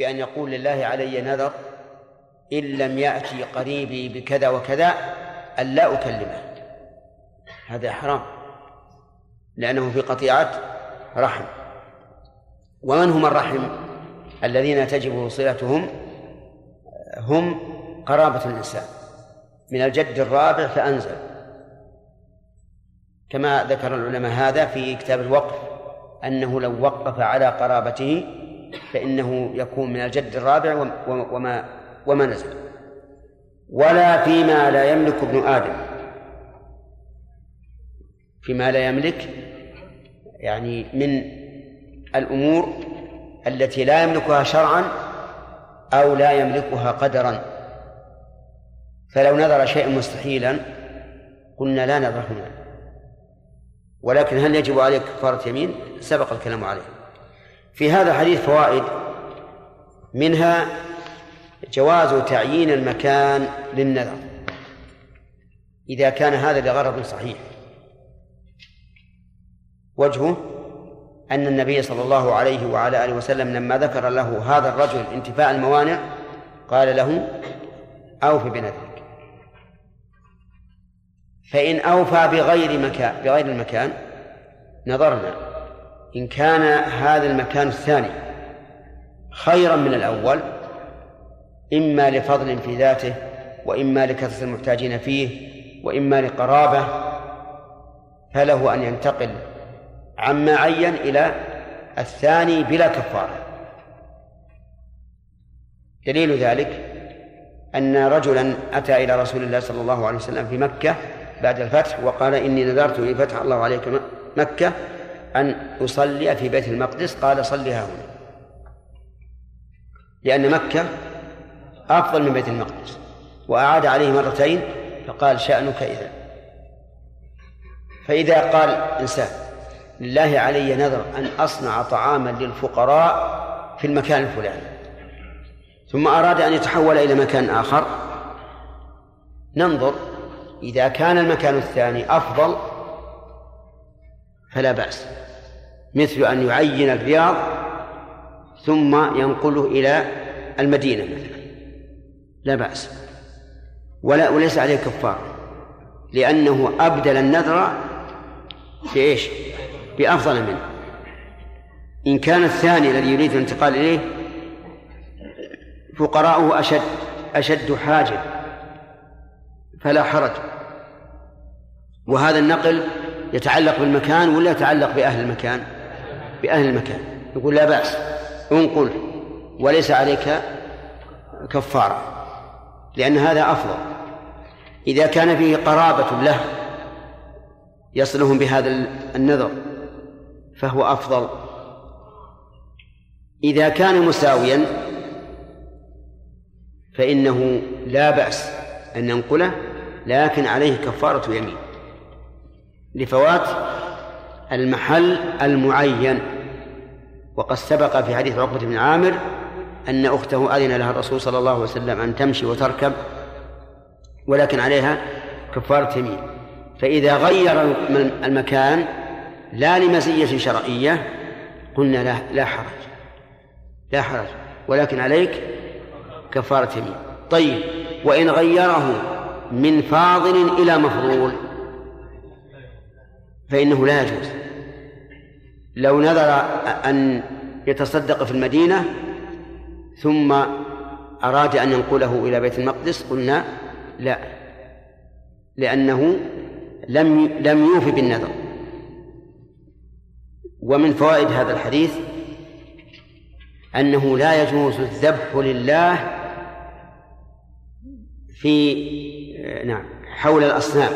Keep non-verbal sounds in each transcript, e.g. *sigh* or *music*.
بأن يقول لله علي نذر إن لم يأتي قريبي بكذا وكذا أن لا أكلمه. هذا حرام لأنه في قطيعة رحم. ومن هم الرحم؟ الذين تجب صلتهم هم قرابة الإنسان. من الجد الرابع فأنزل. كما ذكر العلماء هذا في كتاب الوقف أنه لو وقف على قرابته فإنه يكون من الجد الرابع وما وما نزل. ولا فيما لا يملك ابن آدم. فيما لا يملك يعني من الأمور التي لا يملكها شرعا أو لا يملكها قدرا. فلو نذر شيئا مستحيلا قلنا لا نذر هنا. ولكن هل يجب عليك كفارة يمين؟ سبق الكلام عليه. في هذا الحديث فوائد. منها جواز تعيين المكان للنذر إذا كان هذا لغرض صحيح. وجهه أن النبي صلى الله عليه وعلى آله وسلم لما ذكر له هذا الرجل انتفاء الموانع قال له أوف بنذرك. فإن أوفى بغير مكان بغير المكان نظرنا إن كان هذا المكان الثاني خيرا من الأول إما لفضل في ذاته وإما لكثرة المحتاجين فيه وإما لقرابة فله أن ينتقل عما عين إلى الثاني بلا كفارة. دليل ذلك أن رجلا أتى إلى رسول الله صلى الله عليه وسلم في مكة بعد الفتح وقال إني نذرت إن فتح الله عليك مكة أن أصلي في بيت المقدس قال صلها هنا. لأن مكة أفضل من بيت المقدس وأعاد عليه مرتين فقال شأنك إذا. فإذا قال إنسان لله علي نذر أن أصنع طعاما للفقراء في المكان الفلاني. ثم أراد أن يتحول إلى مكان آخر. ننظر إذا كان المكان الثاني أفضل فلا بأس. مثل أن يعين الرياض ثم ينقله إلى المدينة مثلا. لا بأس. ولا وليس عليه كفار. لأنه أبدل النذر في إيش؟ بأفضل منه. إن كان الثاني الذي يريد الانتقال إليه فقراؤه أشد أشد حاجة. فلا حرج. وهذا النقل يتعلق بالمكان ولا يتعلق بأهل المكان؟ بأهل المكان. يقول لا بأس. انقل وليس عليك كفارة. لأن هذا أفضل. إذا كان فيه قرابة له يصلهم بهذا النذر فهو أفضل. إذا كان مساويا فإنه لا بأس أن ننقله لكن عليه كفارة يمين. لفوات المحل المعين. وقد سبق في حديث عقبة بن عامر أن أخته أذن لها الرسول صلى الله عليه وسلم أن تمشي وتركب ولكن عليها كفارة يمين فإذا غير المكان لا لمزية شرعية قلنا لا لا حرج لا حرج ولكن عليك كفارة يمين طيب وإن غيره من فاضل إلى مفضول؟ فإنه لا يجوز. لو نذر أن يتصدق في المدينة ثم أراد أن ينقله إلى بيت المقدس قلنا لا لأنه لم لم يوف بالنذر. ومن فوائد هذا الحديث أنه لا يجوز الذبح لله في نعم حول الأصنام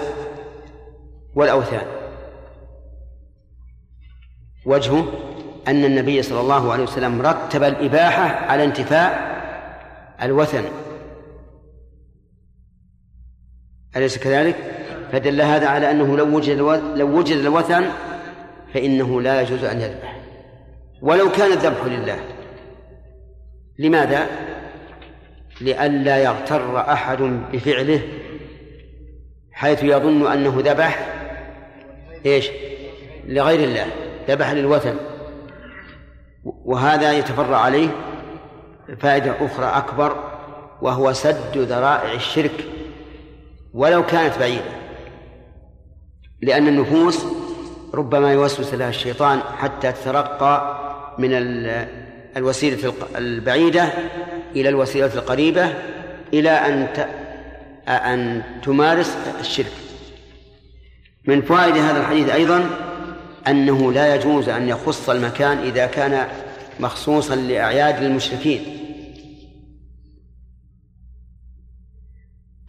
والأوثان. وجهه أن النبي صلى الله عليه وسلم رتب الإباحة على انتفاء الوثن أليس كذلك؟ فدل هذا على أنه لو وجد لو وجد الوثن فإنه لا يجوز أن يذبح ولو كان الذبح لله لماذا؟ لئلا يغتر أحد بفعله حيث يظن أنه ذبح إيش؟ لغير الله ذبح للوثن. وهذا يتفرع عليه فائدة أخرى أكبر وهو سد ذرائع الشرك. ولو كانت بعيدة لأن النفوس ربما يوسوس لها الشيطان حتى تترقى من الوسيلة البعيدة إلى الوسيلة القريبة إلى أن أن تمارس الشرك. من فوائد هذا الحديث أيضا أنه لا يجوز أن يخص المكان إذا كان مخصوصا لأعياد المشركين.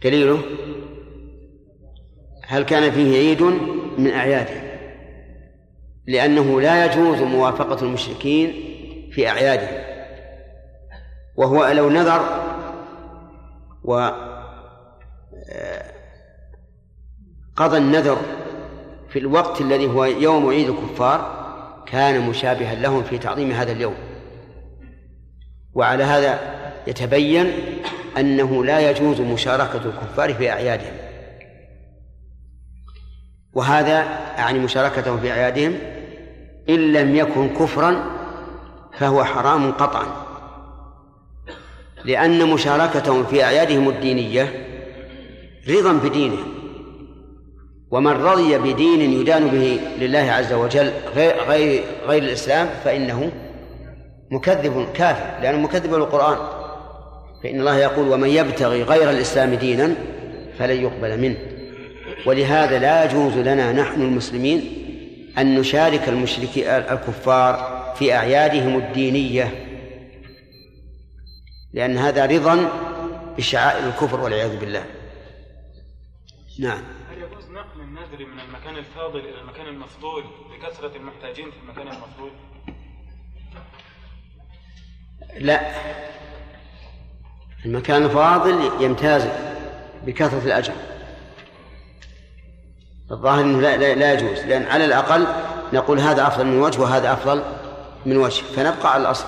دليله؟ هل كان فيه عيد من أعيادهم لأنه لا يجوز موافقة المشركين في أعيادهم وهو لو نذر و آه، قضى النذر في الوقت الذي هو يوم عيد الكفار كان مشابها لهم في تعظيم هذا اليوم. وعلى هذا يتبين أنه لا يجوز مشاركة الكفار في أعيادهم. وهذا يعني مشاركتهم في أعيادهم إن لم يكن كفرا فهو حرام قطعا. لأن مشاركتهم في أعيادهم الدينية رضا بدينهم. ومن رضي بدين يدان به لله عز وجل غير غير غير الإسلام فإنه مكذب كافر لأنه مكذب للقرآن. فإن الله يقول ومن يبتغي غير الإسلام دينا فلن يقبل منه. ولهذا لا يجوز لنا نحن المسلمين أن نشارك المشركين الكفار في أعيادهم الدينية لأن هذا رضا بشعائر الكفر والعياذ بالله. نعم. النذر من المكان الفاضل إلى المكان المفضول بكثرة المحتاجين في المكان المفضول؟ لا. المكان الفاضل يمتاز بكثرة الأجر. الظاهر أنه لا, لا, لا يجوز لأن على الأقل نقول هذا أفضل من وجه وهذا أفضل من وجه فنبقى على الأصل.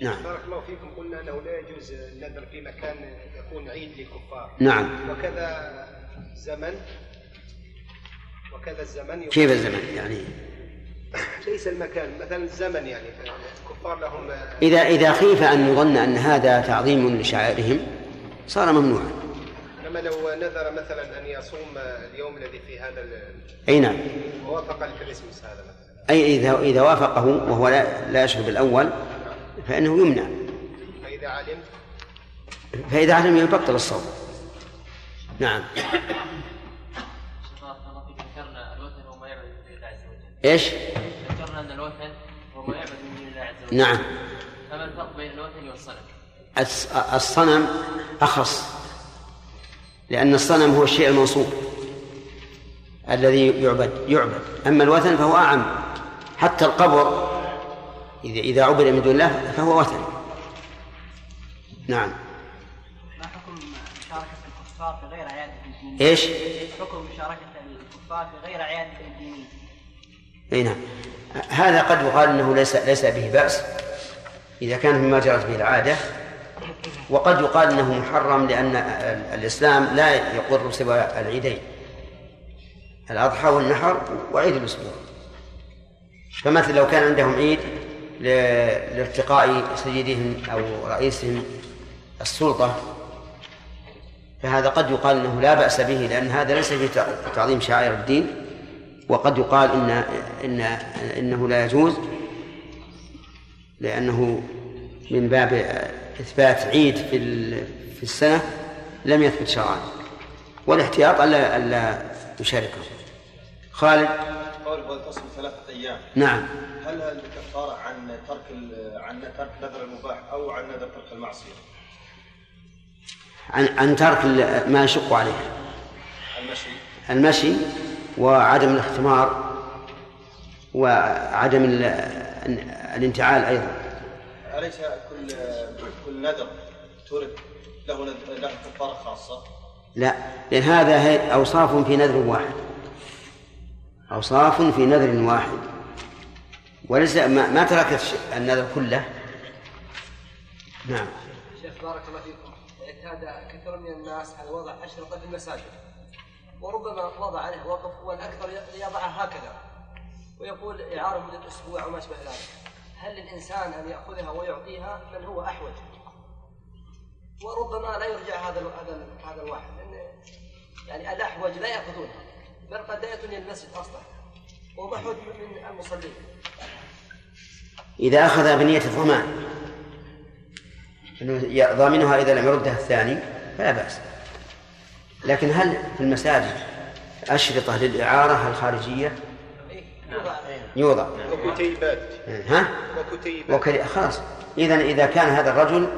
نعم. بارك الله فيكم. قلنا أنه لا يجوز النذر في مكان يكون عيد للكفار. نعم. وكذا زمن وكذا الزمن كيف الزمن؟ يعني ليس المكان مثلا الزمن يعني الكفار لهم إذا إذا خيف أن يظن أن هذا تعظيم لشعائرهم صار ممنوعا. لما لو نذر مثلا أن يصوم اليوم الذي في هذا أي نعم. ووافق الكريسماس هذا مثلا. أي إذا إذا وافقه وهو لا لا يشهد بالأول فإنه يمنع. فإذا علم؟ فإذا علم يبطل الصوم. نعم. إيش؟ ذكرنا أن الوثن هو ما يعبد من دون الله عز وجل نعم فما الفرق بين الوثن والصنم؟ الصنم أخص لأن الصنم هو الشيء المنصوب الذي يعبد يعبد أما الوثن فهو أعم حتى القبر إذا إذا عبد من دون الله فهو وثن نعم ما حكم مشاركة الكفار في غير عيادة الدين؟ إيش؟ حكم مشاركة الكفار في غير عيادة أي نعم. هذا قد يقال إنه ليس ليس به بأس إذا كان مما جرت به العادة. وقد يقال إنه محرم لأن الإسلام لا يقر سوى العيدين الأضحى والنحر وعيد الأسبوع. فمثلا لو كان عندهم عيد لارتقاء سيدهم أو رئيسهم السلطة فهذا قد يقال إنه لا بأس به لأن هذا ليس في تعظيم شعائر الدين. وقد يقال إن إن إنه لا يجوز لأنه من باب إثبات عيد في في السنة لم يثبت شرعا والاحتياط ألا ألا يشاركه. خالد؟ قول تصل ثلاثة أيام. نعم. هل الكفارة عن ترك عن ترك نذر المباح أو عن نذر ترك المعصية؟ عن عن ترك ما يشق عليه. المشي. المشي؟ وعدم الاختمار وعدم الانتعال أيضا. أليس كل كل نذر تورد له له كفارة خاصة؟ لا لأن هذا أوصاف في نذر واحد. أوصاف في نذر واحد. وليس ما, ما تركت النذر كله. نعم. شيخ بارك الله فيكم. اعتاد كثير من الناس على وضع أشرطة في المساجد. وربما وضع عليه وقف والأكثر يضعها هكذا ويقول إعارة مدة أسبوع وما أشبه ذلك. هل للإنسان أن يأخذها ويعطيها؟ من هو أحوج. وربما لا يرجع هذا هذا هذا الواحد لأن يعني الأحوج لا يأخذونها بل قد لا يأتون إلى المسجد أصلا. وهو من المصلين. إذا أخذ بنية الضمان ضامنها إذا لم يردها الثاني فلا بأس. لكن هل في المساجد أشرطة للإعارة الخارجية؟ يوضع. وكتيبات ها؟ وكتيبات خلاص. إذا إذا كان هذا الرجل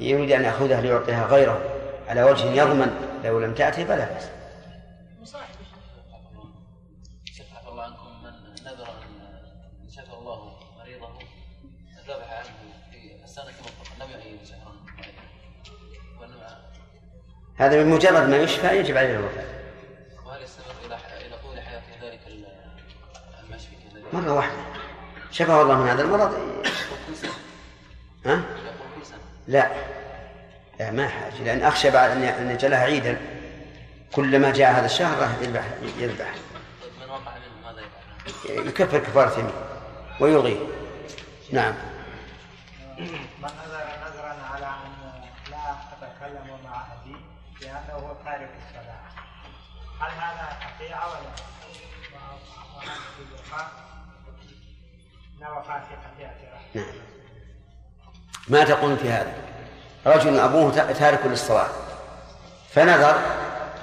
يريد أن يأخذها ليعطيها غيره على وجه يضمن لو لم تأتي فلا بأس. هذا بمجرد ما يشفى يجب عليه الوفاء وهل يستمر إلى إلى طول حياته ذلك ال- المشفي الذي مرة واحدة. شفاه الله من هذا المرض. كل سنه ها؟ يقول كل سنه لا. لا ما حاجة. لأن أخشى بعد أن أن يجعلها عيدا. كلما جاء هذا الشهر راح يذبح يذبح. طيب من وقع منه ماذا يفعل؟ يكفر كفارة يمين ويلغيه. نعم من نذر نذرا على ان لا اتكلم مع لأنه هو تارك الصلاة. هل هذا قطيعه ولا وهل في رحم نعم. ما تقول في هذا؟ رجل أبوه تا- تارك للصلاة. فنذر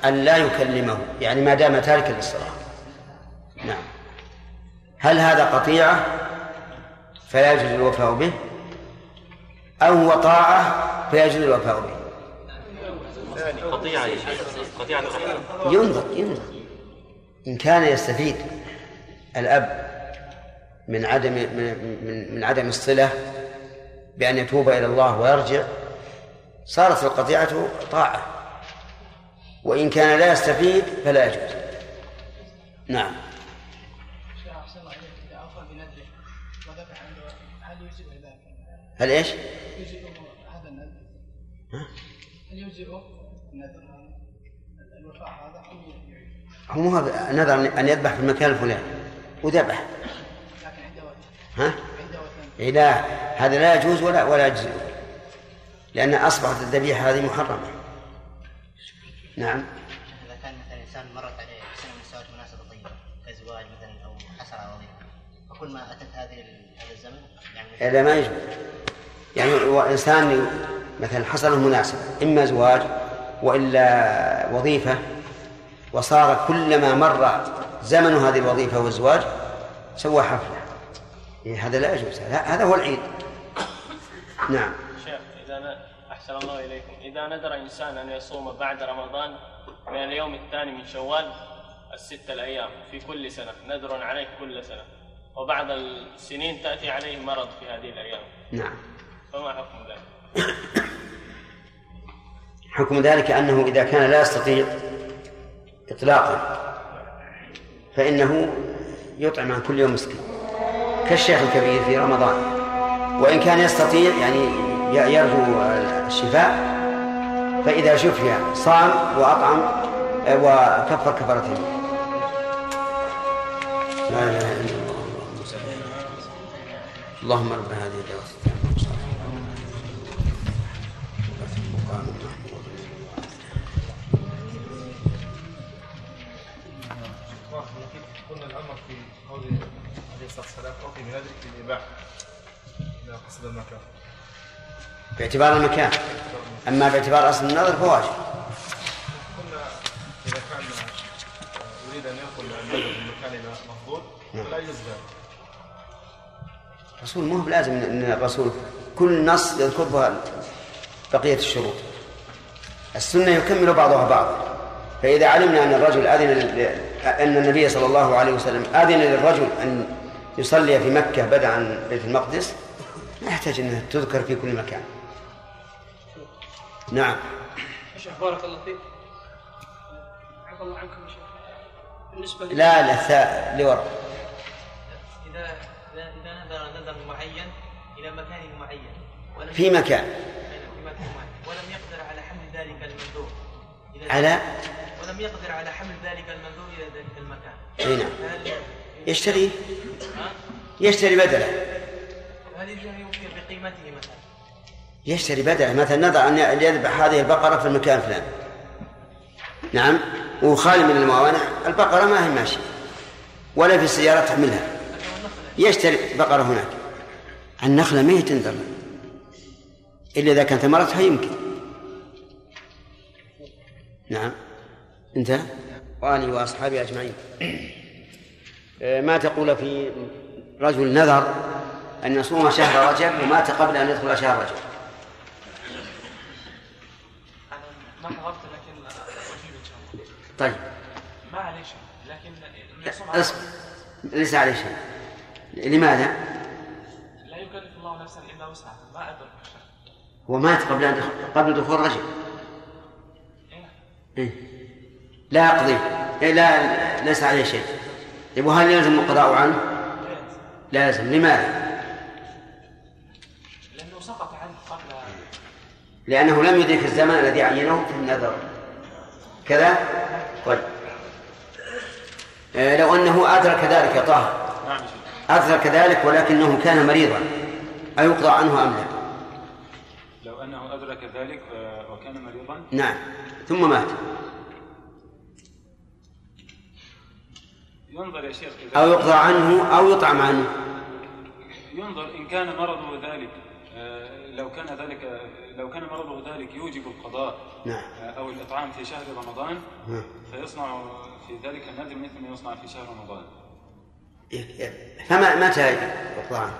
أن لا يكلمه يعني ما دام تاركا للصلاة. نعم. هل هذا قطيعة؟ فلا يجوز الوفاء به. أو هو طاعة؟ فيجوز الوفاء به. قطيعة يا شيخ. قطيعة ينظر ينظر. إن كان يستفيد الأب من عدم من, من, من عدم الصلة بأن يتوب إلى الله ويرجع صارت القطيعة طاعة. وإن كان لا يستفيد فلا يجوز. نعم. شيخ أحسن الله إليك إذا أوفى بنذره وذبح عنده هل يجزئه ذلك؟ هل إيش؟ يجزئه هذا النذر؟ هل يجزئه هو مو هذا نذر أن يذبح في المكان الفلاني. وذبح. ها؟ لا هذا لا يجوز ولا ولا يجزئ. لأن أصبحت الذبيحة هذه محرمة. نعم. إذا كان مثلا إنسان مرت عليه سنة من السنوات مناسبة طيبة كزواج مثلا أو على وظيفة فكل ما أتت هذه هذا الزمن يعني لا ما يجوز. يعني إنسان مثلا حصل مناسبة إما زواج وإلا وظيفة وصار كلما مر زمن هذه الوظيفة والزواج سوى حفلة. إيه هذا لا يجوز. هذا هو العيد. نعم. شيخ إذا ن... أحسن الله إليكم. إذا نذر إنسان أن يصوم بعد رمضان من اليوم الثاني من شوال الستة الأيام في كل سنة نذر عليه كل سنة وبعد السنين تأتي عليه مرض في هذه الأيام. نعم. فما حكم ذلك؟ حكم ذلك أنه إذا كان لا يستطيع إطلاقا فإنه يطعم عن كل يوم مسكين كالشيخ الكبير في رمضان وإن كان يستطيع يعني يرجو الشفاء فإذا شفي صام وأطعم وكفر يمين. لا إله إلا الله. اللهم رب هذه الدعوة قصد المكان. باعتبار المكان. أما باعتبار أصل النظر فواجب قلنا إذا كان آه، يريد أن ينقل النذر من مكان إلى مفضول فلا يجوز ذلك. الرسول مو بلازم ان الرسول كل نص يذكر بها بقية الشروط. السنة يكمل بعضها بعضا فإذا علمنا أن الرجل أذن أن النبي صلى الله عليه وسلم أذن للرجل أن يصلي في مكة بدءا عن بيت المقدس؟ لا يحتاج انها تذكر في كل مكان. نعم. شيخ بارك الله فيك. عفى الله عنكم يا شيخ. بالنسبة لا لا لورا. إذا إذا إذا نذر نذر معين إلى مكان معين ولم في مكان. في مكان معين ولم يقدر على حمل ذلك المندوب إلى على؟ ولم يقدر على حمل ذلك المندوب إلى ذلك المكان. أي نعم. يشتري؟ يشتري بدلة. هل يجوز ان يوفي بقيمته مثلا؟ يشتري بدلة. مثلا نضع أن يذبح هذه البقرة في المكان الفلاني نعم. وخالي من الموانع. البقرة ما هي ماشية. ولا في سيارة تحملها. يشتري بقرة هناك. النخلة ما هي تنذر إلا إذا كانت ثمرتها يمكن. نعم. انتهى وآله وأصحابه أجمعين. *coughs* ما تقول في رجل نذر أن يصوم شهر رجب ومات قبل أن يدخل شهر رجب؟ ما حضرت لكن أجيب إن شاء الله. طيب. ما عليه شيء لكن أصبر. ليس عليه شيء. لماذا؟ لا يكلف الله نفسا إلا وسعها. ما أدرك الشهر هو مات قبل أن قبل دخول رجب. إيه؟ لا يقضي إيه لا ليس عليه شيء. طيب وهل يلزم القضاء عنه؟ لازم لماذا؟ لأنه سقط عنه قبل لأنه لم يدرك الزمن الذي عينه في النذر كذا؟ طيب آه، لو أنه أدرك ذلك يا طه نعم يا شيخ أدرك ذلك ولكنه كان مريضا أيقضى عنه أم لا؟ لو أنه أدرك ذلك آه، وكان مريضا نعم ثم مات ينظر يا شيخ إذا أو يقضى عنه أو يطعم عنه ينظر إن كان مرضه ذلك آه، لو كان ذلك لو كان مرضه ذلك يوجب القضاء نعم. آه، أو الإطعام في شهر رمضان نعم. فيصنع في ذلك النذر مثل ما يصنع في شهر رمضان فما متى يقضى عنه؟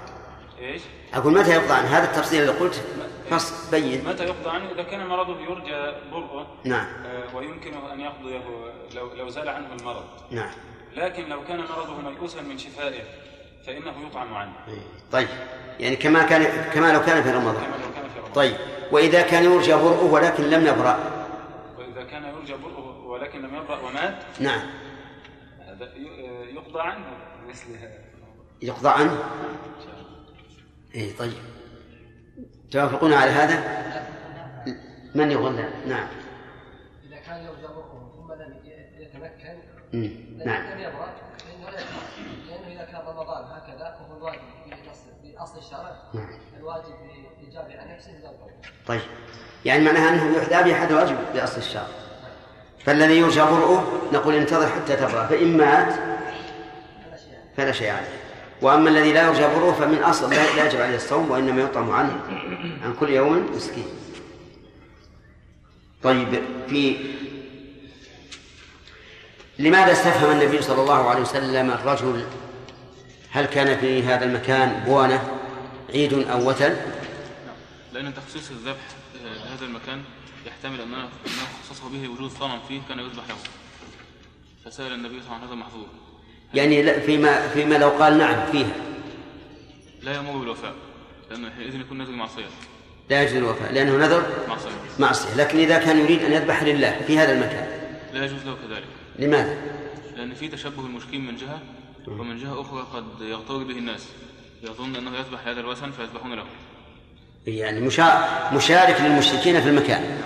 إيش؟ أقول متى يقضى عنه؟ هذا التفصيل اللي قلت فصل بين متى يقضى عنه إذا كان مرضه يرجى برؤه نعم آه، ويمكنه أن يقضيه لو لو زال عنه المرض نعم لكن لو كان مرضه ميؤوسا من شفائه فإنه يطعم عنه. طيب. يعني كما كان كما لو كان في رمضان. كما لو كان في رمضان. طيب. وإذا كان يرجى برؤه ولكن لم يبرأ. وإذا كان يرجى برؤه ولكن لم يبرأ ومات. نعم. هذا يقضى عنه مثل هذا. يقضى عنه؟ اي طيب. توافقون على هذا؟ من لا نعم إذا كان يرجى برؤه ثم لم يتمكن مم. لم نعم. لم يبرأ لأنه إذا كان رمضان هكذا وهو الواجب في في أصل الشرع. نعم. الواجب بالإيجاب عن نفسه لا طيب. يعني معناها أنه يحدى بأحد واجب بأصل الشرع. فالذي يرجى برؤه نقول انتظر حتى تبرأ فإن مات فلا شيء عليه. وأما الذي لا يرجى برؤه فمن أصل لا لا يجب عليه الصوم وإنما يطعم عنه عن كل يوم مسكين. طيب في لماذا استفهم النبي صلى الله عليه وسلم الرجل هل كان في هذا المكان بوانة عيد أو وتن لأن تخصيص الذبح آه، لهذا المكان يحتمل أنه خصصه به وجود صنم فيه كان يذبح له. فسأل النبي صلى الله عليه وسلم هذا محظور يعني لا- فيما فيما لو قال نعم فيها. لا يأمر بالوفاء لأنه حينئذ يكون نذر معصية. لا يجوز الوفاء لأنه نذر معصية. معصية. لكن إذا كان يريد أن يذبح لله في هذا المكان. لا يجوز له كذلك. لماذا؟ لأن في تشبه المشكين من جهة ومن جهة أخرى قد يغتر به الناس يظن أنه يذبح هذا الوثن فيذبحون له. يعني مشا- مشارك للمشركين في المكان.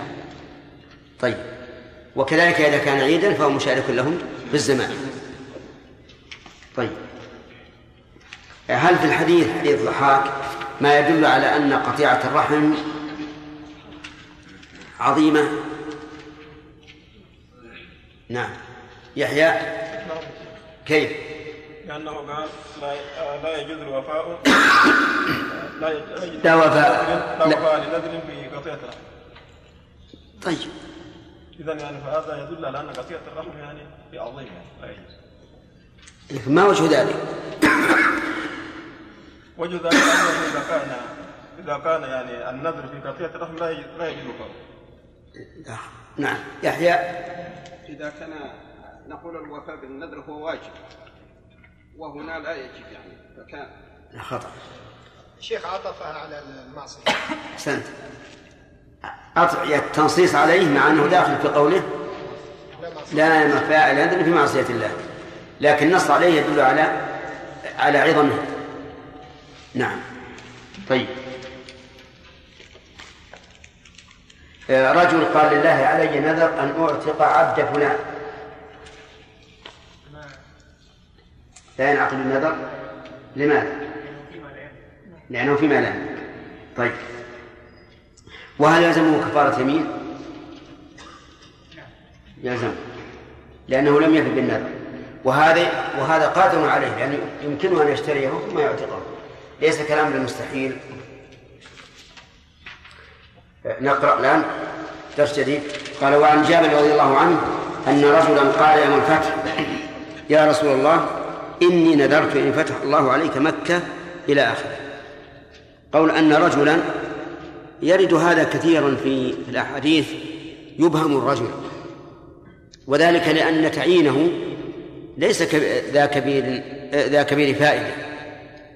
طيب. وكذلك إذا كان عيدا فهو مشارك لهم في الزمان. طيب. هل في الحديث حديث ضحاك ما يدل على أن قطيعة الرحم عظيمة؟ نعم. يحيى. كيف؟ لأنه قال لا لا يجوز الوفاء. لا يجوز. لا وفاء. لا. وفاء لنذر في قطيعة الرحم طيب. إذا يعني فهذا يدل على أن قطيعة الرحم يعني في عظيم يعني لا يجوز. لكن ما وجه ذلك؟ وجه ذلك أنه إذا كان إذا كان يعني النذر في قطيعة الرحم لا يجوز لا يجوز وفاء نعم. يحيى. إذا كان نقول الوفاء بالنذر هو واجب وهنا لا يجب يعني فكان. خطأ. الشيخ عطفها على المعصية. أحسنت. أطع التنصيص عليه مع أنه داخل في قوله لا مفاعل هذا في معصية الله. لكن النص عليه يدل على على عظمه. نعم. طيب. آه، رجل قال لله علي نذر أن أعتق عبد فلان. لا ينعقد النذر. لماذا؟ لأنه فيما لا يملك. طيب. وهل يلزمه كفارة يمين؟ يلزم. لأنه لم يفي بالنذر. وهذا وهذا قادر عليه لأنه يمكنه أن يشتريه ثم يعتقه. ليس كلام بالمستحيل. نقرأ الآن درس جديد. قال وعن جابر رضي الله عنه أن رجلا قال يوم الفتح يا رسول الله إني نذرت إن فتح الله عليك مكة إلى آخره. قول أن رجلا يرد هذا كثيرا في الأحاديث يبهم الرجل وذلك لأن تعيينه ليس ذا كبير ذا كبير فائدة.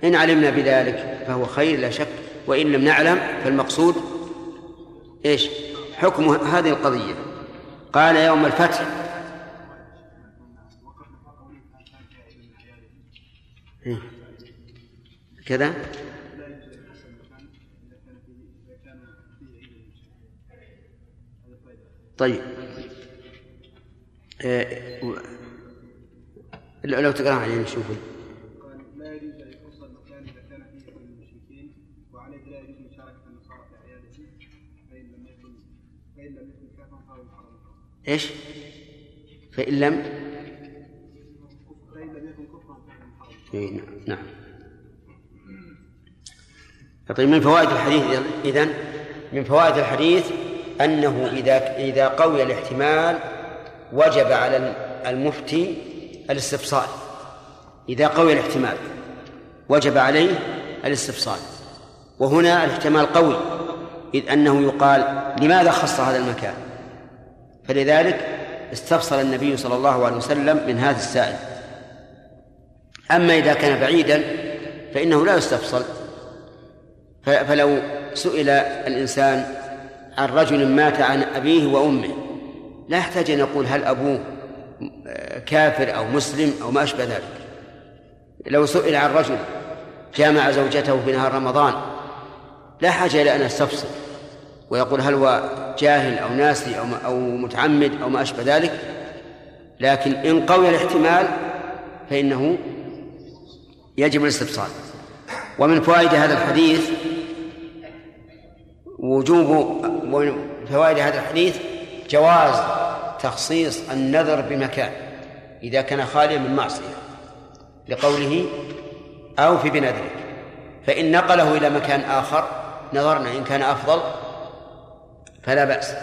إن علمنا بذلك فهو خير لا شك وإن لم نعلم فالمقصود إيش؟ حكم هذه القضية. قال يوم الفتح كذا طيب إيه. لو تقرأ علينا نشوفه قال لا يجوز ان يخص المكان اذا كان فيه من المشركين وعليه لا يجوز مشاركه النصارى في اعيادهم فان لم يكن فان لم يكن كافرا فهو محرم إيش؟ فإن لم نعم طيب من فوائد الحديث إذن من فوائد الحديث أنه إذا إذا قوي الاحتمال وجب على المفتي الاستفصال. إذا قوي الاحتمال وجب عليه الاستفصال. وهنا الاحتمال قوي إذ أنه يقال لماذا خص هذا المكان؟ فلذلك استفصل النبي صلى الله عليه وسلم من هذا السائل. أما إذا كان بعيدا فإنه لا يستفصل. فلو سئل الإنسان عن رجل مات عن أبيه وأمه لا يحتاج أن يقول هل أبوه كافر أو مسلم أو ما أشبه ذلك. لو سئل عن رجل جامع زوجته في نهار رمضان لا حاجة إلى أن يستفصل ويقول هل هو جاهل أو ناسي أو أو متعمد أو ما أشبه ذلك. لكن إن قوي الاحتمال فإنه يجب الاستفصال ومن فوائد هذا الحديث وجوب ومن فوائد هذا الحديث جواز تخصيص النذر بمكان إذا كان خاليا من معصية لقوله أوف بنذرك. فإن نقله إلى مكان آخر نظرنا إن كان أفضل فلا بأس.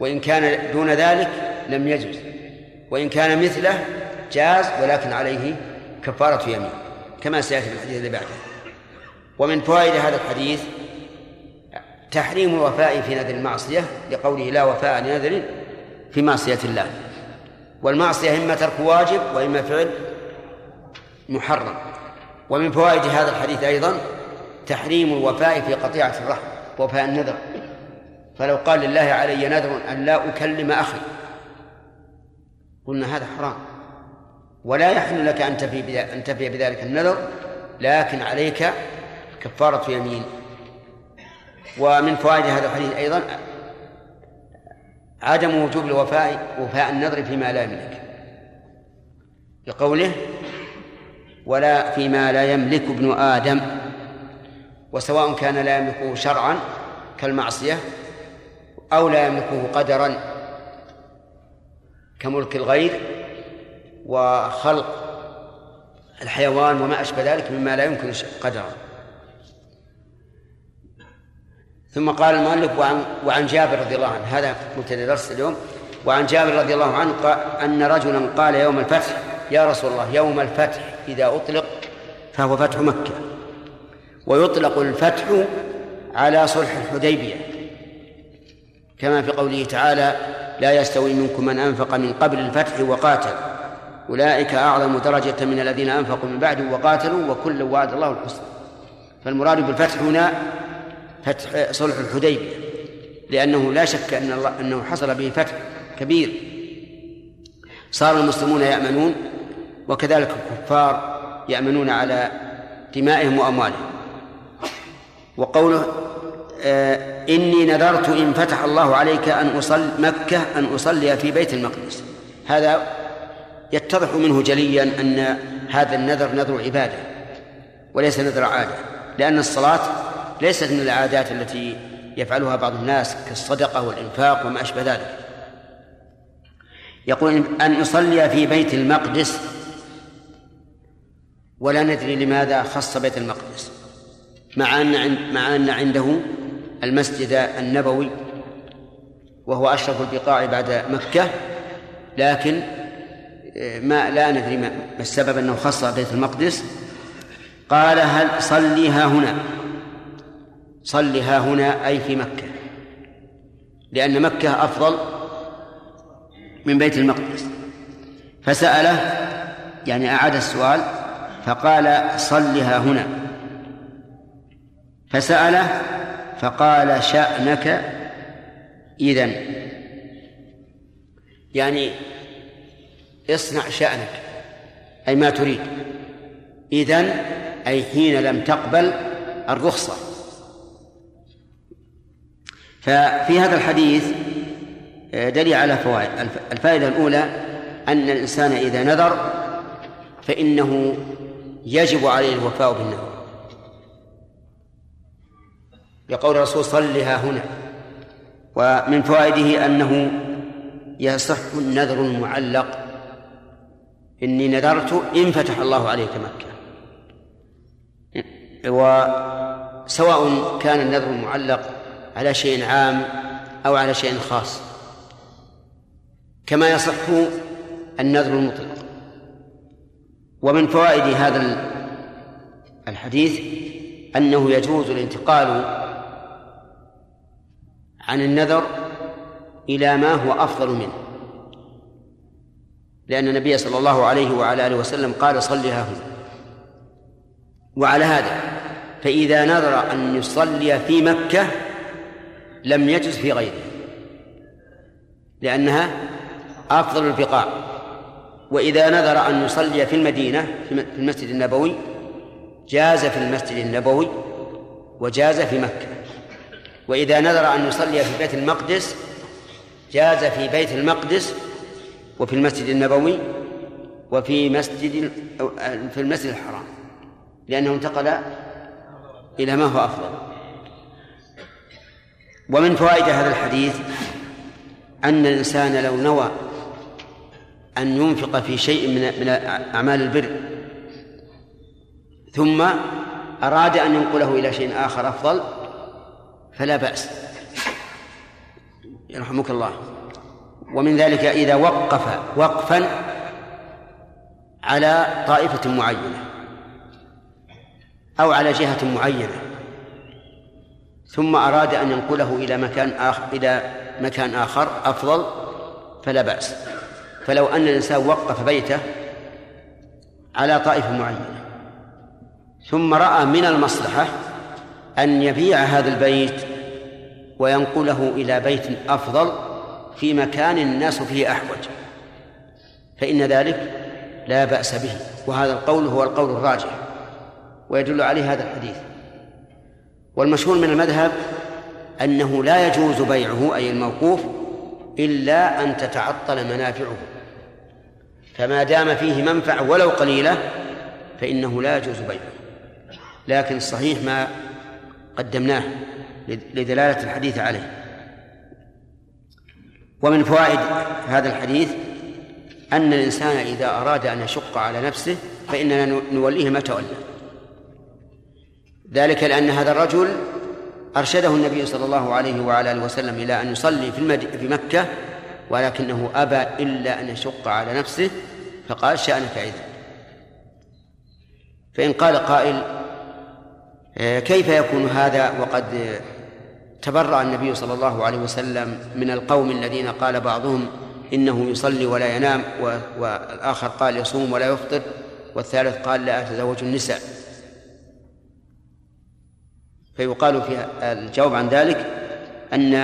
وإن كان دون ذلك لم يجوز. وإن كان مثله جاز ولكن عليه كفارة يمين. كما سيأتي في الحديث الذي بعده. ومن فوائد هذا الحديث تحريم الوفاء في نذر المعصية لقوله لا وفاء لنذر في معصية الله. والمعصية إما ترك واجب وإما فعل محرم. ومن فوائد هذا الحديث أيضا تحريم الوفاء في قطيعة الرحم وفاء النذر. فلو قال لله علي نذر أن لا أكلم أخي. قلنا هذا حرام. ولا يحل لك أن تفي أن تفي بذلك النذر لكن عليك كفارة يمين. ومن فوائد هذا الحديث أيضا عدم وجوب الوفاء وفاء النذر فيما لا يملك. لقوله ولا فيما لا يملك ابن آدم. وسواء كان لا يملكه شرعا كالمعصية أو لا يملكه قدرا كملك الغير وخلق الحيوان وما أشبه ذلك مما لا يمكن قدرا ثم قال المؤلف وعن, وعن جابر رضي الله عنه هذا مبتدأ درس اليوم. وعن جابر رضي الله عنه أن رجلا قال يوم الفتح يا رسول الله يوم الفتح إذا أطلق فهو فتح مكة. ويطلق الفتح على صلح الحديبية. كما في قوله تعالى لا يستوي منكم من أنفق من قبل الفتح وقاتل. أولئك أعظم درجة من الذين أنفقوا من بعد وقاتلوا وكل وعد الله الحسنى. فالمراد بالفتح هنا فتح صلح الحديبية لأنه لا شك أن الله أنه حصل به فتح كبير. صار المسلمون يأمنون وكذلك الكفار يأمنون على دمائهم وأموالهم. وقوله آه إني نذرت إن فتح الله عليك أن أصل مكة أن أصلي في بيت المقدس. هذا يتضح منه جليا أن هذا النذر نذر عبادة وليس نذر عادة لأن الصلاة ليست من العادات التي يفعلها بعض الناس كالصدقة والإنفاق وما أشبه ذلك. يقول أن نصلي في بيت المقدس ولا ندري لماذا خص بيت المقدس مع أن مع أن عنده المسجد النبوي وهو أشرف البقاع بعد مكة لكن ما لا ندري ما السبب أنه خص بيت المقدس. قال هل صلي ها هنا. صلي ها هنا أي في مكة. لأن مكة أفضل من بيت المقدس. فسأله يعني أعاد السؤال فقال صل ها هنا. فسأله فقال شأنك إذن. يعني اصنع شأنك أي ما تريد. إذن أي حين لم تقبل الرخصة. ففي هذا الحديث آه، دليل على فوائد. الفائدة الأولى أن الإنسان إذا نذر فإنه يجب عليه الوفاء بالنذر. لقول الرسول صل ها هنا. ومن فوائده أنه يصح النذر المعلق إني نذرت إن فتح الله عليك مكة. وسواء كان النذر المعلق على شيء عام أو على شيء خاص. كما يصح النذر المطلق. ومن فوائد هذا الحديث أنه يجوز الانتقال عن النذر إلى ما هو أفضل منه. لأن النبي صلى الله عليه وعلى آله وسلم قال صلها هنا. وعلى هذا فإذا نذر أن يصلي في مكة لم يجز في غيره لأنها أفضل البقاع وإذا نذر أن يصلي في المدينة في المسجد النبوي جاز في المسجد النبوي وجاز في مكة. وإذا نذر أن يصلي في بيت المقدس جاز في بيت المقدس وفي المسجد النبوي وفي مسجد في المسجد الحرام لأنه انتقل إلى ما هو أفضل. ومن فوائد هذا الحديث أن الإنسان لو نوى أن ينفق في شيء من من أعمال البر ثم أراد أن ينقله إلى شيء آخر أفضل فلا بأس. يرحمك الله. ومن ذلك إذا وقف وقفا على طائفة معينة أو على جهة معينة ثم أراد أن ينقله إلى مكان آخر إلى مكان آخر أفضل فلا بأس. فلو أن الإنسان وقف بيته على طائفة معينة ثم رأى من المصلحة أن يبيع هذا البيت وينقله إلى بيت أفضل في مكان الناس فيه أحوج. فإن ذلك لا بأس به وهذا القول هو القول الراجح ويدل عليه هذا الحديث. والمشهور من المذهب أنه لا يجوز بيعه أي الموقوف إلا أن تتعطل منافعه. فما دام فيه منفعة ولو قليلة فإنه لا يجوز بيعه. لكن الصحيح ما قدمناه لدلالة الحديث عليه. ومن فوائد هذا الحديث أن الإنسان إذا أراد أن يشق على نفسه فإننا نوليه ما تولى. ذلك لأن هذا الرجل أرشده النبي صلى الله عليه وعلى آله وسلم إلى أن يصلي في المد... في مكة ولكنه أبى إلا أن يشق على نفسه فقال شأنك إذا فإن قال قائل آه، كيف يكون هذا وقد تبرأ النبي صلى الله عليه وسلم من القوم الذين قال بعضهم إنه يصلي ولا ينام والآخر قال يصوم ولا يفطر والثالث قال لا أتزوج النساء. فيقال في الجواب عن ذلك أن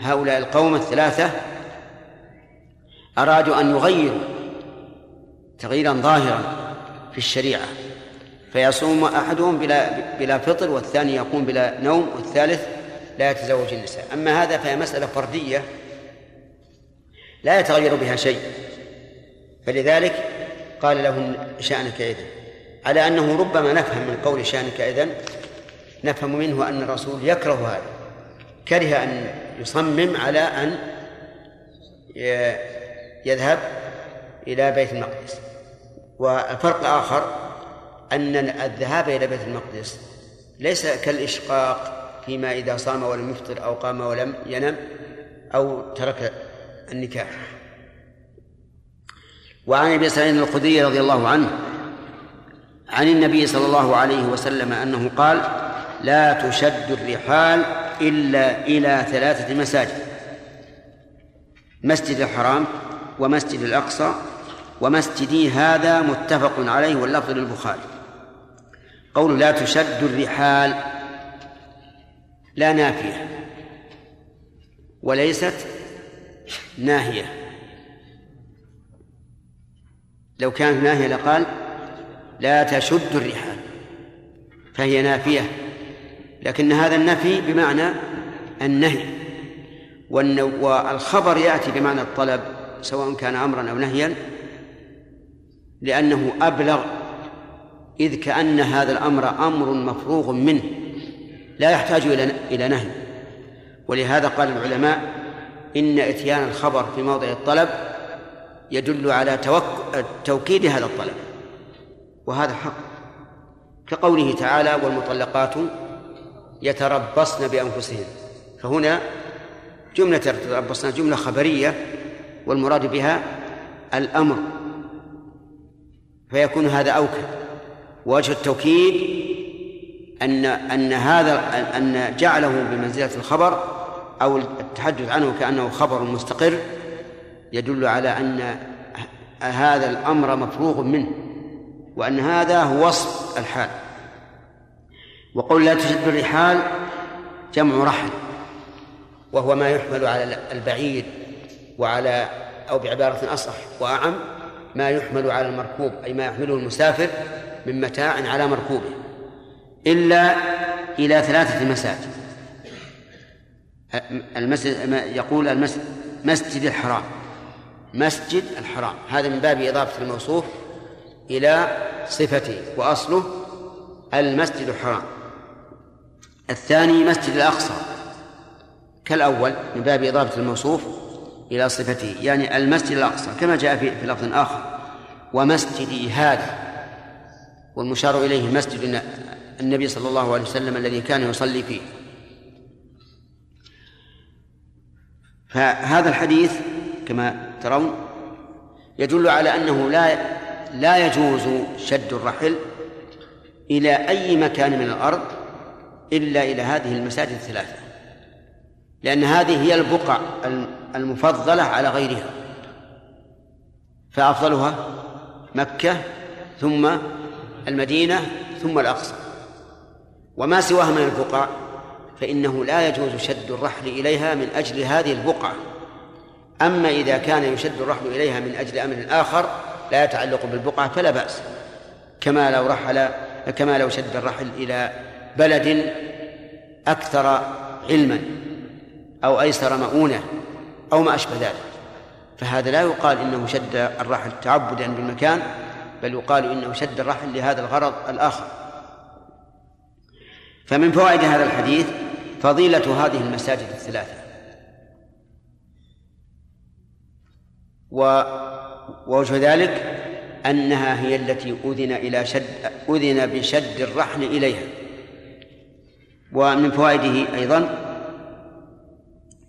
هؤلاء القوم الثلاثة أرادوا أن يغيروا تغييرا ظاهرا في الشريعة. فيصوم أحدهم بلا بلا فطر والثاني يقوم بلا نوم والثالث لا يتزوج النساء. أما هذا فهي مسألة فردية لا يتغير بها شيء. فلذلك قال له شأنك إذن. على أنه ربما نفهم من قول شأنك إذن نفهم منه أن الرسول يكره هذا. كره أن يصمم على أن يذهب إلى بيت المقدس. والفرق آخر أن الذهاب إلى بيت المقدس ليس كالإشقاق فيما إذا صام ولم يفطر أو قام ولم ينم أو ترك النكاح. وعن أبي سعيد الخدري رضي الله عنه عن النبي صلى الله عليه وسلم أنه قال لا تشد الرحال إلا إلى ثلاثة مساجد مسجد الحرام ومسجد الأقصى ومسجدي هذا متفق عليه واللفظ للبخاري. قول لا تشد الرحال لا نافية وليست ناهية. لو كانت ناهية لقال لا تشد الرحال فهي نافية. لكن هذا النفي بمعنى النهي والخبر يأتي بمعنى الطلب سواء كان امرا أو نهيا لأنه أبلغ إذ كأن هذا الأمر أمر مفروغ منه. لا يحتاج إلى إلى نهي. ولهذا قال العلماء إن إتيان الخبر في موضع الطلب يدل على توكيد هذا الطلب. وهذا حق. كقوله تعالى والمطلقات يتربصن بأنفسهن فهنا جملة يتربصن جملة خبرية والمراد بها الأمر. فيكون هذا أوكد. وجه التوكيد أن أن هذا أن جعله بمنزلة الخبر أو التحدث عنه كأنه خبر مستقر يدل على أن هذا الأمر مفروغ منه وأن هذا هو وصف الحال. وقول لا تشد الرحال جمع رحل وهو ما يحمل على البعيد وعلى أو بعبارة أصح وأعم ما يحمل على المركوب أي ما يحمله المسافر من متاع على مركوبه. إلا إلى ثلاثة مساجد. المسجد يقول المسجد مسجد الحرام. مسجد الحرام. هذا من باب إضافة الموصوف إلى صفته وأصله المسجد الحرام. الثاني مسجد الأقصى. كالأول من باب إضافة الموصوف إلى صفته يعني المسجد الأقصى كما جاء في, في لفظ آخر. ومسجدي هذا والمشار إليه مسجد النبي صلى الله عليه وسلم الذي كان يصلي فيه. فهذا الحديث كما ترون يدل على أنه لا لا يجوز شد الرحل إلى أي مكان من الأرض إلا إلى هذه المساجد الثلاثة لأن هذه هي البقع المفضلة على غيرها. فأفضلها مكة ثم المدينة ثم الأقصى. وما سواها من البقع فإنه لا يجوز شد الرحل إليها من أجل هذه البقعة. أما إذا كان يشد الرحل إليها من أجل أمر آخر لا يتعلق بالبقعة فلا بأس. كما لو رحل كما لو شد الرحل إلى بلد أكثر علما أو أيسر مؤونة أو ما أشبه ذلك. فهذا لا يقال إنه شد الرحل تعبدا بالمكان بل يقال إنه شد الرحل لهذا الغرض الآخر. فمن فوائد هذا الحديث فضيلة هذه المساجد الثلاثة. ووجه ذلك أنها هي التي أذن إلى شد أذن بشد الرحل إليها. ومن فوائده أيضا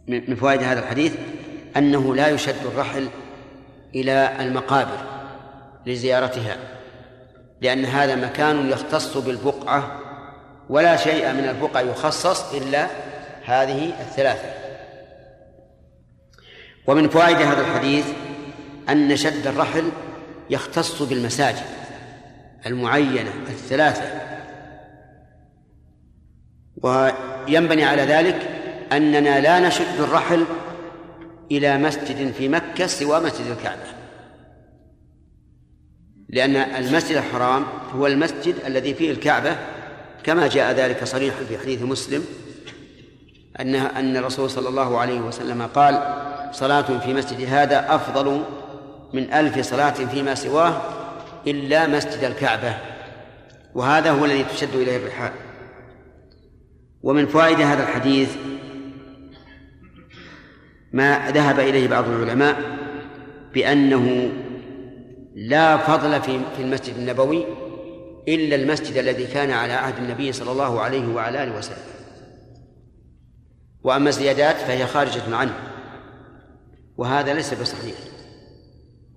من فوائد هذا الحديث أنه لا يشد الرحل إلى المقابر لزيارتها لأن هذا مكان يختص بالبقعة ولا شيء من البقع يخصص إلا هذه الثلاثة. ومن فوائد هذا الحديث أن شد الرحل يختص بالمساجد المعينة الثلاثة. وينبني على ذلك أننا لا نشد الرحل إلى مسجد في مكة سوى مسجد الكعبة. لأن المسجد الحرام هو المسجد الذي فيه الكعبة كما جاء ذلك صريحا في حديث مسلم أن أن الرسول صلى الله عليه وسلم قال صلاة في مسجد هذا أفضل من ألف صلاة فيما سواه إلا مسجد الكعبة وهذا هو الذي تشد إليه الرحال. ومن فوائد هذا الحديث ما ذهب إليه بعض العلماء بأنه لا فضل في في المسجد النبوي إلا المسجد الذي كان على عهد النبي صلى الله عليه وعلى آله وسلم. وأما الزيادات فهي خارجة عنه وهذا ليس بصحيح.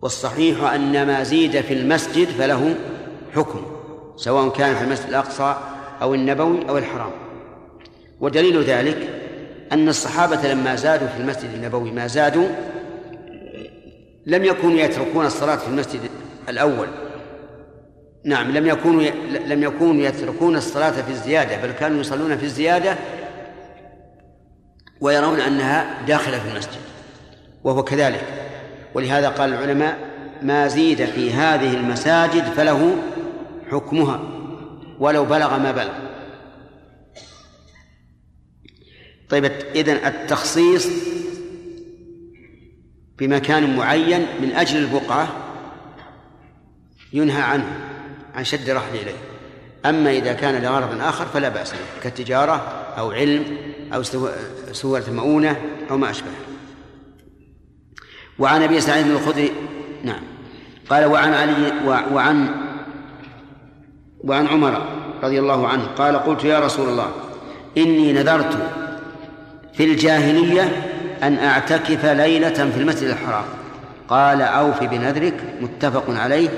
والصحيح أن ما زيد في المسجد فله حكم سواء كان في المسجد الأقصى أو النبوي أو الحرام. ودليل ذلك أن الصحابة لما زادوا في المسجد النبوي ما زادوا لم يكونوا يتركون الصلاة في المسجد الأول. نعم لم يكونوا لم يكونوا يتركون الصلاة في الزيادة بل كانوا يصلون في الزيادة ويرون أنها داخلة في المسجد وهو كذلك. ولهذا قال العلماء ما زيد في هذه المساجد فله حكمها ولو بلغ ما بلغ. طيب إذن التخصيص بمكان معين من أجل البقعة ينهى عنه. عن شد الرحل إليه. أما إذا كان لغرض آخر فلا بأس به كالتجارة أو علم أو سورة مؤونة أو ما أشبه. وعن أبي سعيد بن الخدري نعم. قال وعن علي وعن وعن عمر رضي الله عنه قال قلت يا رسول الله إني نذرت في الجاهلية أن أعتكف ليلة في المسجد الحرام. قال أوف بنذرك. متفق عليه.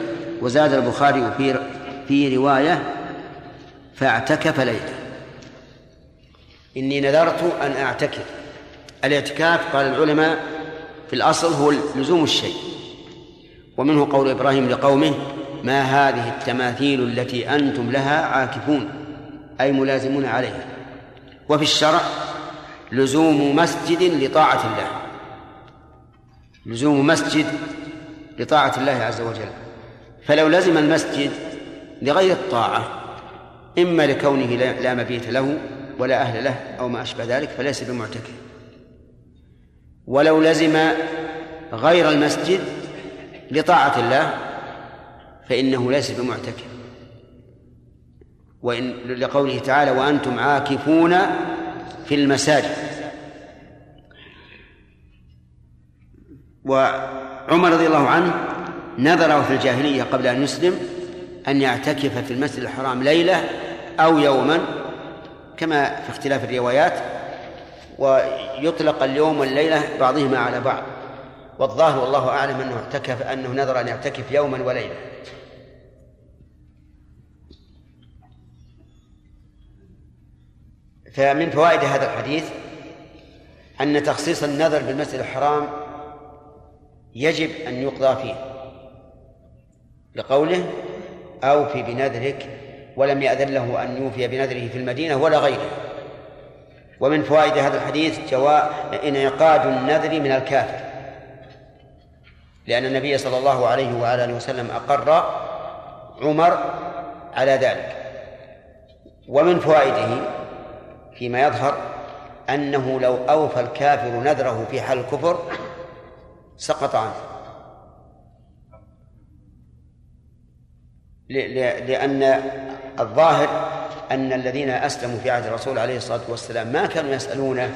وزاد البخاري في في رواية فاعتكف ليلة. إني نذرت أن أعتكف. الاعتكاف قال العلماء في الأصل هو لزوم الشيء. ومنه قول إبراهيم لقومه ما هذه التماثيل التي أنتم لها عاكفون أي ملازمون عليها. وفي الشرع لزوم مسجد لطاعة الله. لزوم مسجد لطاعة الله عز وجل. فلو لزم المسجد لغير الطاعة إما لكونه لا مبيت له ولا أهل له أو ما أشبه ذلك فليس بمعتكف. ولو لزم غير المسجد لطاعة الله فإنه ليس بمعتكف. وإن لقوله تعالى وأنتم عاكفون في المساجد وعمر رضي الله عنه نذر في الجاهلية قبل أن يسلم أن يعتكف في المسجد الحرام ليلة أو يوما كما في اختلاف الروايات ويطلق اليوم والليلة بعضهما على بعض. والظاهر والله أعلم أنه اعتكف أنه نذر أن يعتكف يوما وليلة. فمن فوائد هذا الحديث أن تخصيص النذر بالمسجد الحرام يجب أن يقضى فيه. لقوله أوفي بنذرك ولم يأذن له أن يوفي بنذره في المدينة ولا غيره. ومن فوائد هذا الحديث جواء انعقاد النذر من الكافر. لأن النبي صلى الله عليه وعلى آله وسلم أقر عمر على ذلك. ومن فوائده فيما يظهر أنه لو أوفى الكافر نذره في حال الكفر سقط عنه. لأن الظاهر أن الذين أسلموا في عهد الرسول عليه الصلاة والسلام ما كانوا يسألونه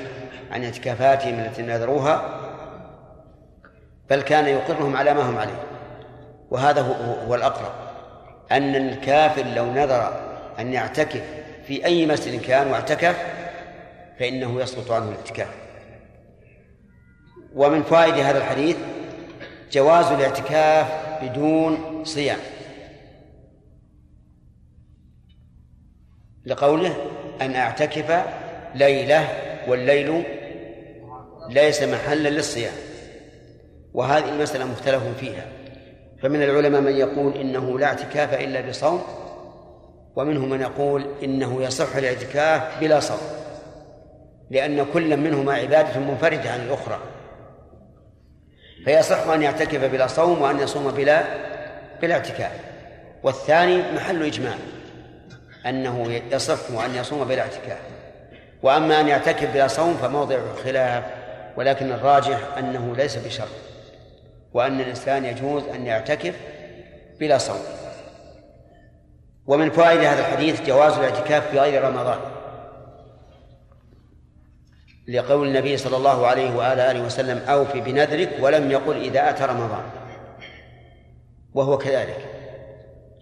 عن اعتكافاتهم التي نذروها بل كان يقرهم على ما هم عليه. وهذا هو الأقرب. أن الكافر لو نذر أن يعتكف في أي مسجد كان واعتكف فإنه يسقط عنه الاعتكاف. ومن فوائد هذا الحديث جواز الاعتكاف بدون صيام. لقوله أن أعتكف ليلة والليل ليس محلا للصيام. وهذه المسألة مختلف فيها. فمن العلماء من يقول إنه لا اعتكاف إلا بصوم ومنهم من يقول إنه يصح الاعتكاف بلا صوم لأن كل منهما عبادة منفردة عن الأخرى. فيصح أن يعتكف بلا صوم وأن يصوم بلا بلا اعتكاف. والثاني محل إجماع. أنه يصح أن يصوم بلا اعتكاف. وأما أن يعتكف بلا صوم فموضع خلاف ولكن الراجح أنه ليس بشرط. وأن الإنسان يجوز أن يعتكف بلا صوم. ومن فوائد هذا الحديث جواز الاعتكاف في غير رمضان. لقول النبي صلى الله عليه وآله آله وسلم أوف بنذرك ولم يقل إذا أتى رمضان. وهو كذلك.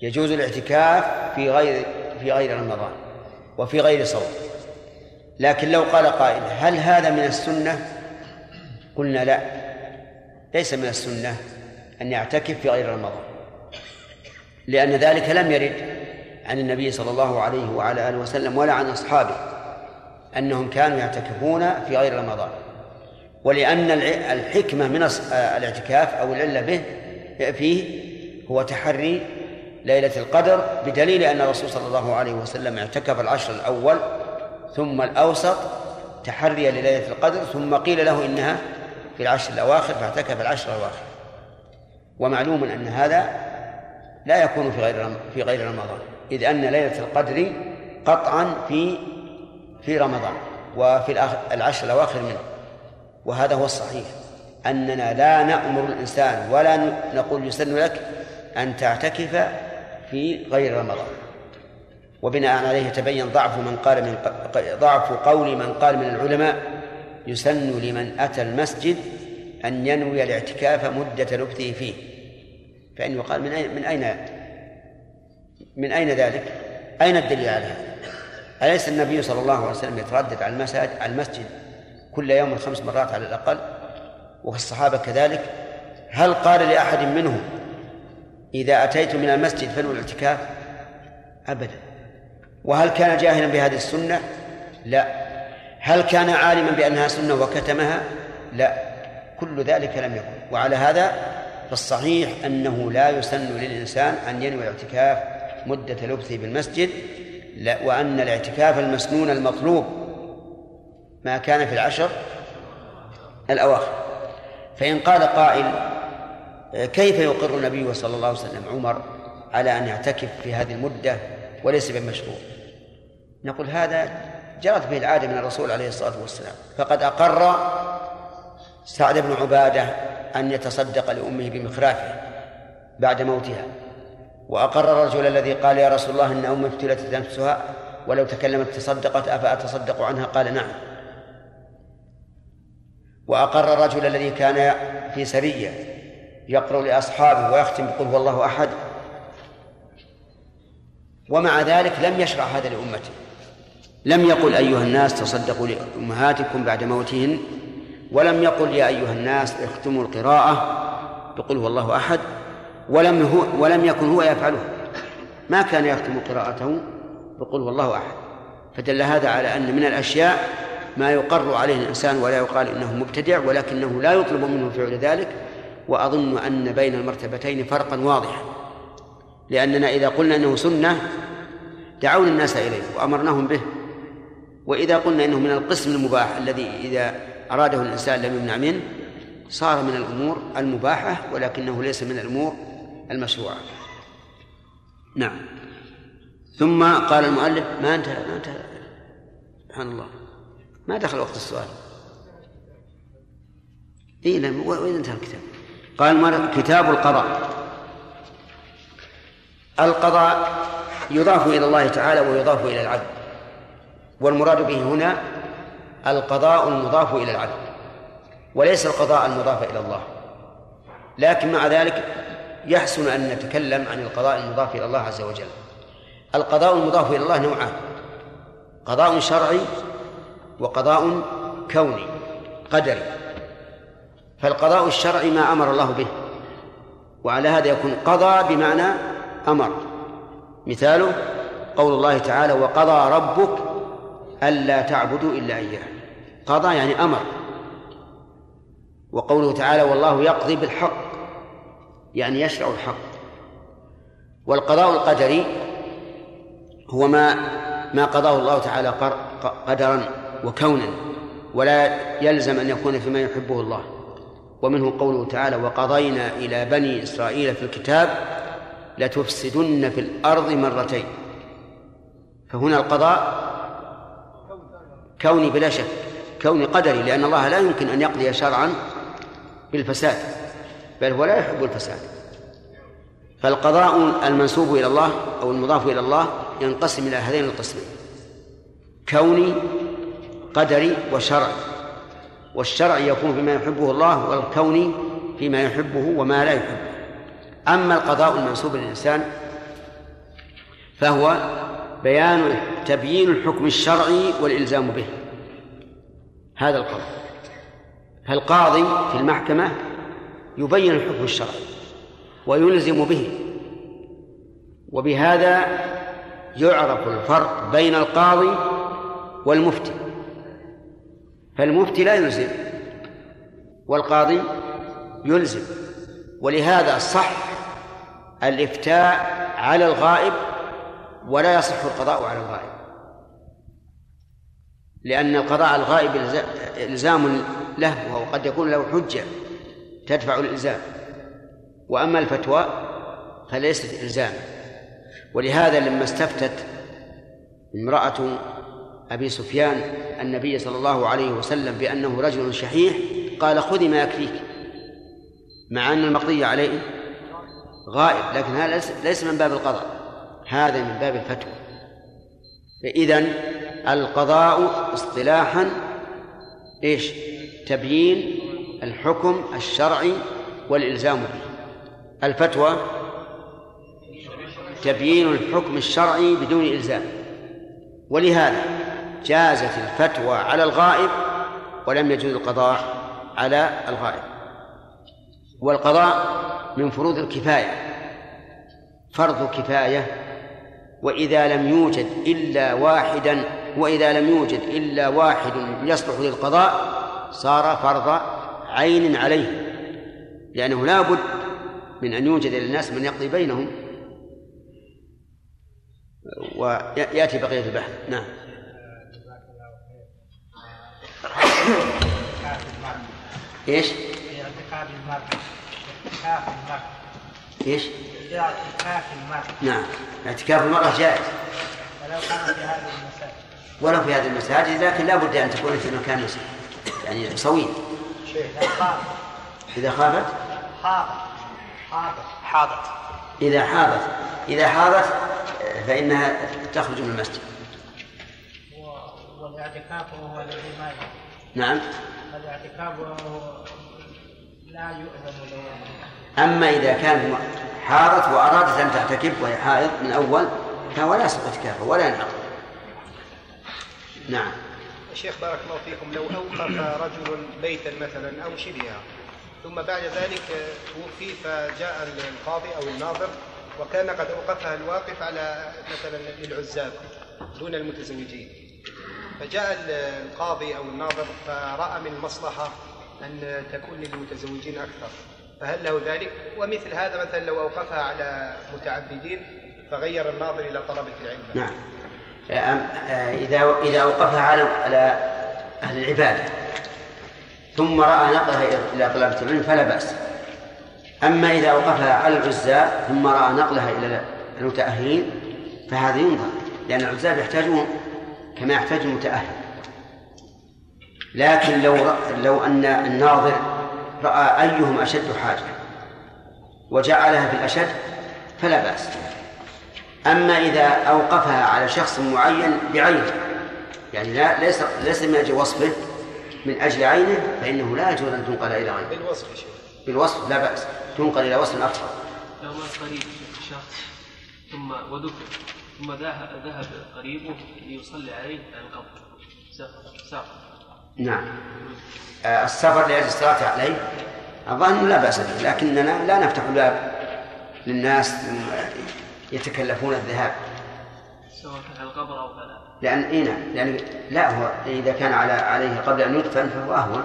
يجوز الاعتكاف في غير في غير رمضان وفي غير صوم. لكن لو قال قائل هل هذا من السنة؟ قلنا لا. ليس من السنة أن يعتكف في غير رمضان. لأن ذلك لم يرد عن النبي صلى الله عليه وعلى آله وسلم ولا عن أصحابه أنهم كانوا يعتكفون في غير رمضان. ولأن الحكمة من الاعتكاف أو العلة به فيه هو تحري ليلة القدر بدليل أن الرسول صلى الله عليه وسلم اعتكف العشر الأول ثم الأوسط تحريا لليلة القدر ثم قيل له إنها في العشر الأواخر فاعتكف العشر الأواخر. ومعلوم أن هذا لا يكون في غير في غير رمضان إذ أن ليلة القدر قطعا في في رمضان وفي العشر الأواخر منه. وهذا هو الصحيح. أننا لا نأمر الإنسان ولا نقول يسن لك أن تعتكف في غير رمضان وبناء عليه تبين ضعف من قال من ضعف قول من قال من العلماء يسن لمن أتى المسجد أن ينوي الاعتكاف مدة لبثه فيه فإن يقال من أين من أين من أين ذلك؟ أين الدليل على هذا؟ أليس النبي صلى الله عليه وسلم يتردد على المساجد على المسجد كل يوم خمس مرات على الأقل والصحابة كذلك هل قال لأحد منهم إذا أتيت من المسجد فنو الاعتكاف؟ أبدا. وهل كان جاهلا بهذه السنة؟ لا. هل كان عالما بأنها سنة وكتمها؟ لا. كل ذلك لم يكن. وعلى هذا فالصحيح أنه لا يسن للإنسان أن ينوي الاعتكاف مدة لبثه بالمسجد لا. وأن الاعتكاف المسنون المطلوب ما كان في العشر الأواخر. فإن قال قائل كيف يقر النبي صلى الله عليه وسلم عمر على أن يعتكف في هذه المدة وليس بمشروع؟ نقول هذا جرت به العادة من الرسول عليه الصلاة والسلام. فقد أقر سعد بن عبادة أن يتصدق لأمه بمخرافه بعد موتها. وأقر الرجل الذي قال يا رسول الله إن أمي ابتلت نفسها ولو تكلمت تصدقت أفأتصدق عنها؟ قال نعم. وأقر الرجل الذي كان في سرية يقرأ لأصحابه ويختم بقول هو الله أحد. ومع ذلك لم يشرع هذا لأمته. لم يقل أيها الناس تصدقوا لأمهاتكم بعد موتهن ولم يقل يا أيها الناس اختموا القراءة بقول هو الله أحد ولم هو ولم يكن هو يفعله. ما كان يختم قراءته بقول هو الله أحد. فدل هذا على أن من الأشياء ما يقر عليه الإنسان ولا يقال إنه مبتدع ولكنه لا يطلب منه فعل ذلك وأظن أن بين المرتبتين فرقا واضحا لأننا إذا قلنا أنه سنة دعونا الناس إليه وأمرناهم به. وإذا قلنا أنه من القسم المباح الذي إذا أراده الإنسان لم يمنع منه صار من الأمور المباحة ولكنه ليس من الأمور المشروعة. نعم. ثم قال المؤلف ما انتهى ما انتهى سبحان الله ما دخل وقت السؤال. اي نعم وين انتهى الكتاب. قال كتاب القضاء. القضاء يضاف إلى الله تعالى ويضاف إلى العبد. والمراد به هنا القضاء المضاف إلى العبد. وليس القضاء المضاف إلى الله. لكن مع ذلك يحسن أن نتكلم عن القضاء المضاف إلى الله عز وجل. القضاء المضاف إلى الله نوعان قضاء شرعي وقضاء كوني قدري. فالقضاء الشرعي ما أمر الله به وعلى هذا يكون قضى بمعنى أمر. مثاله قول الله تعالى وقضى ربك ألا تعبدوا إلا إياه. قضى يعني أمر. وقوله تعالى والله يقضي بالحق. يعني يشرع الحق. والقضاء القدري هو ما ما قضاه الله تعالى قدرا وكونا ولا يلزم أن يكون فيما يحبه الله. ومنه قوله تعالى وقضينا إلى بني إسرائيل في الكتاب لتفسدن في الأرض مرتين. فهنا القضاء كوني بلا شك كوني قدري لأن الله لا يمكن أن يقضي شرعا بالفساد بل هو لا يحب الفساد. فالقضاء المنسوب إلى الله أو المضاف إلى الله ينقسم إلى هذين القسمين كوني قدري وشرعي. والشرعي يكون فيما يحبه الله والكوني فيما يحبه وما لا يحبه. أما القضاء المنسوب للإنسان فهو بيان تبيين الحكم الشرعي والإلزام به. هذا القضاء فالقاضي في المحكمة يبين الحكم الشرعي ويلزم به وبهذا يعرف الفرق بين القاضي والمفتي. فالمفتي لا يلزم والقاضي يلزم ولهذا صح الإفتاء على الغائب ولا يصح القضاء على الغائب. لأن القضاء على الغائب إلزام له وهو قد يكون له حجة تدفع الإلزام. وأما الفتوى فليست إلزاما. ولهذا لما استفتت امرأة أبي سفيان النبي صلى الله عليه وسلم بأنه رجل شحيح قال خذي ما يكفيك. مع أن المقضية عليه غائب لكن هذا ليس من باب القضاء هذا من باب الفتوى. فإذا القضاء اصطلاحا إيش؟ تبيين الحكم الشرعي والإلزام به. الفتوى تبيين الحكم الشرعي بدون إلزام. ولهذا جازت الفتوى على الغائب ولم يجوز القضاء على الغائب. والقضاء من فروض الكفاية فرض كفاية وإذا لم يوجد إلا واحدا وإذا لم يوجد إلا واحد يصلح للقضاء صار فرض عين عليه لأنه لا بد من أن يوجد للناس من يقضي بينهم. ويأتي بقية البحث. نعم. إيش؟ في اعتقاد المرء اعتكاف المرء إيش؟ في اعتكاف المرء نعم. اعتكاف المرأة جائز. ولو كان في هذه المساجد ولو في هذه المساجد لكن لا بد أن تكون في مكان يعني صويب إذا خاف إذا خافت؟ حاضر حاضر حاضر إذا حاضت. إذا حاضت فإنها تخرج من المسجد. والإعتكاف هو الذي ما. نعم. الاعتكاف لا يؤذن أما إذا كانت حاضت وأرادت أن تعتكف وهي حائض من أول فهو لا يصح اعتكافه ولا ينعقد. نعم. شيخ بارك الله فيكم لو أوقف رجل بيتا مثلا أو شبهها ثم بعد ذلك توفي فجاء القاضي أو الناظر وكان قد أوقفها الواقف على مثلا للعزاب دون المتزوجين. فجاء القاضي أو الناظر فرأى من المصلحة أن تكون للمتزوجين أكثر. فهل له ذلك؟ ومثل هذا مثلا لو أوقفها على متعبدين فغير الناظر إلى طلبة العلم. نعم. آه، إذا إذا أوقفها على على أهل العبادة ثم رأى نقلها إلى طلبة العلم فلا بأس. أما إذا أوقفها على العزاب ثم رأى نقلها إلى المتأهلين فهذا ينظر لأن العزاب يحتاجون كما يحتاج المتأهل. لكن لو لو أن الناظر رأى أيهم أشد حاجة وجعلها في الأشد فلا بأس. أما إذا أوقفها على شخص معين بعينه يعني لا ليس ليس من أجل وصفه من أجل عينه فإنه لا يجوز أن تنقل إلى غيره. بالوصف بالوصف لا بأس. تنقل إلى وصف آخر. لو مات قريب شخص ثم ودفن ثم ذهب قريبه ليصلي عليه عن القبر سافر نعم. آه، السفر لأجل الصلاة عليه أظن لا بأس به لكننا لا نفتح الباب للناس يتكلفون الذهاب. سواء على القبر أو فلا. لأن إيه نعم. لأن لا هو إذا كان على عليه قبل أن يدفن فهو أهون.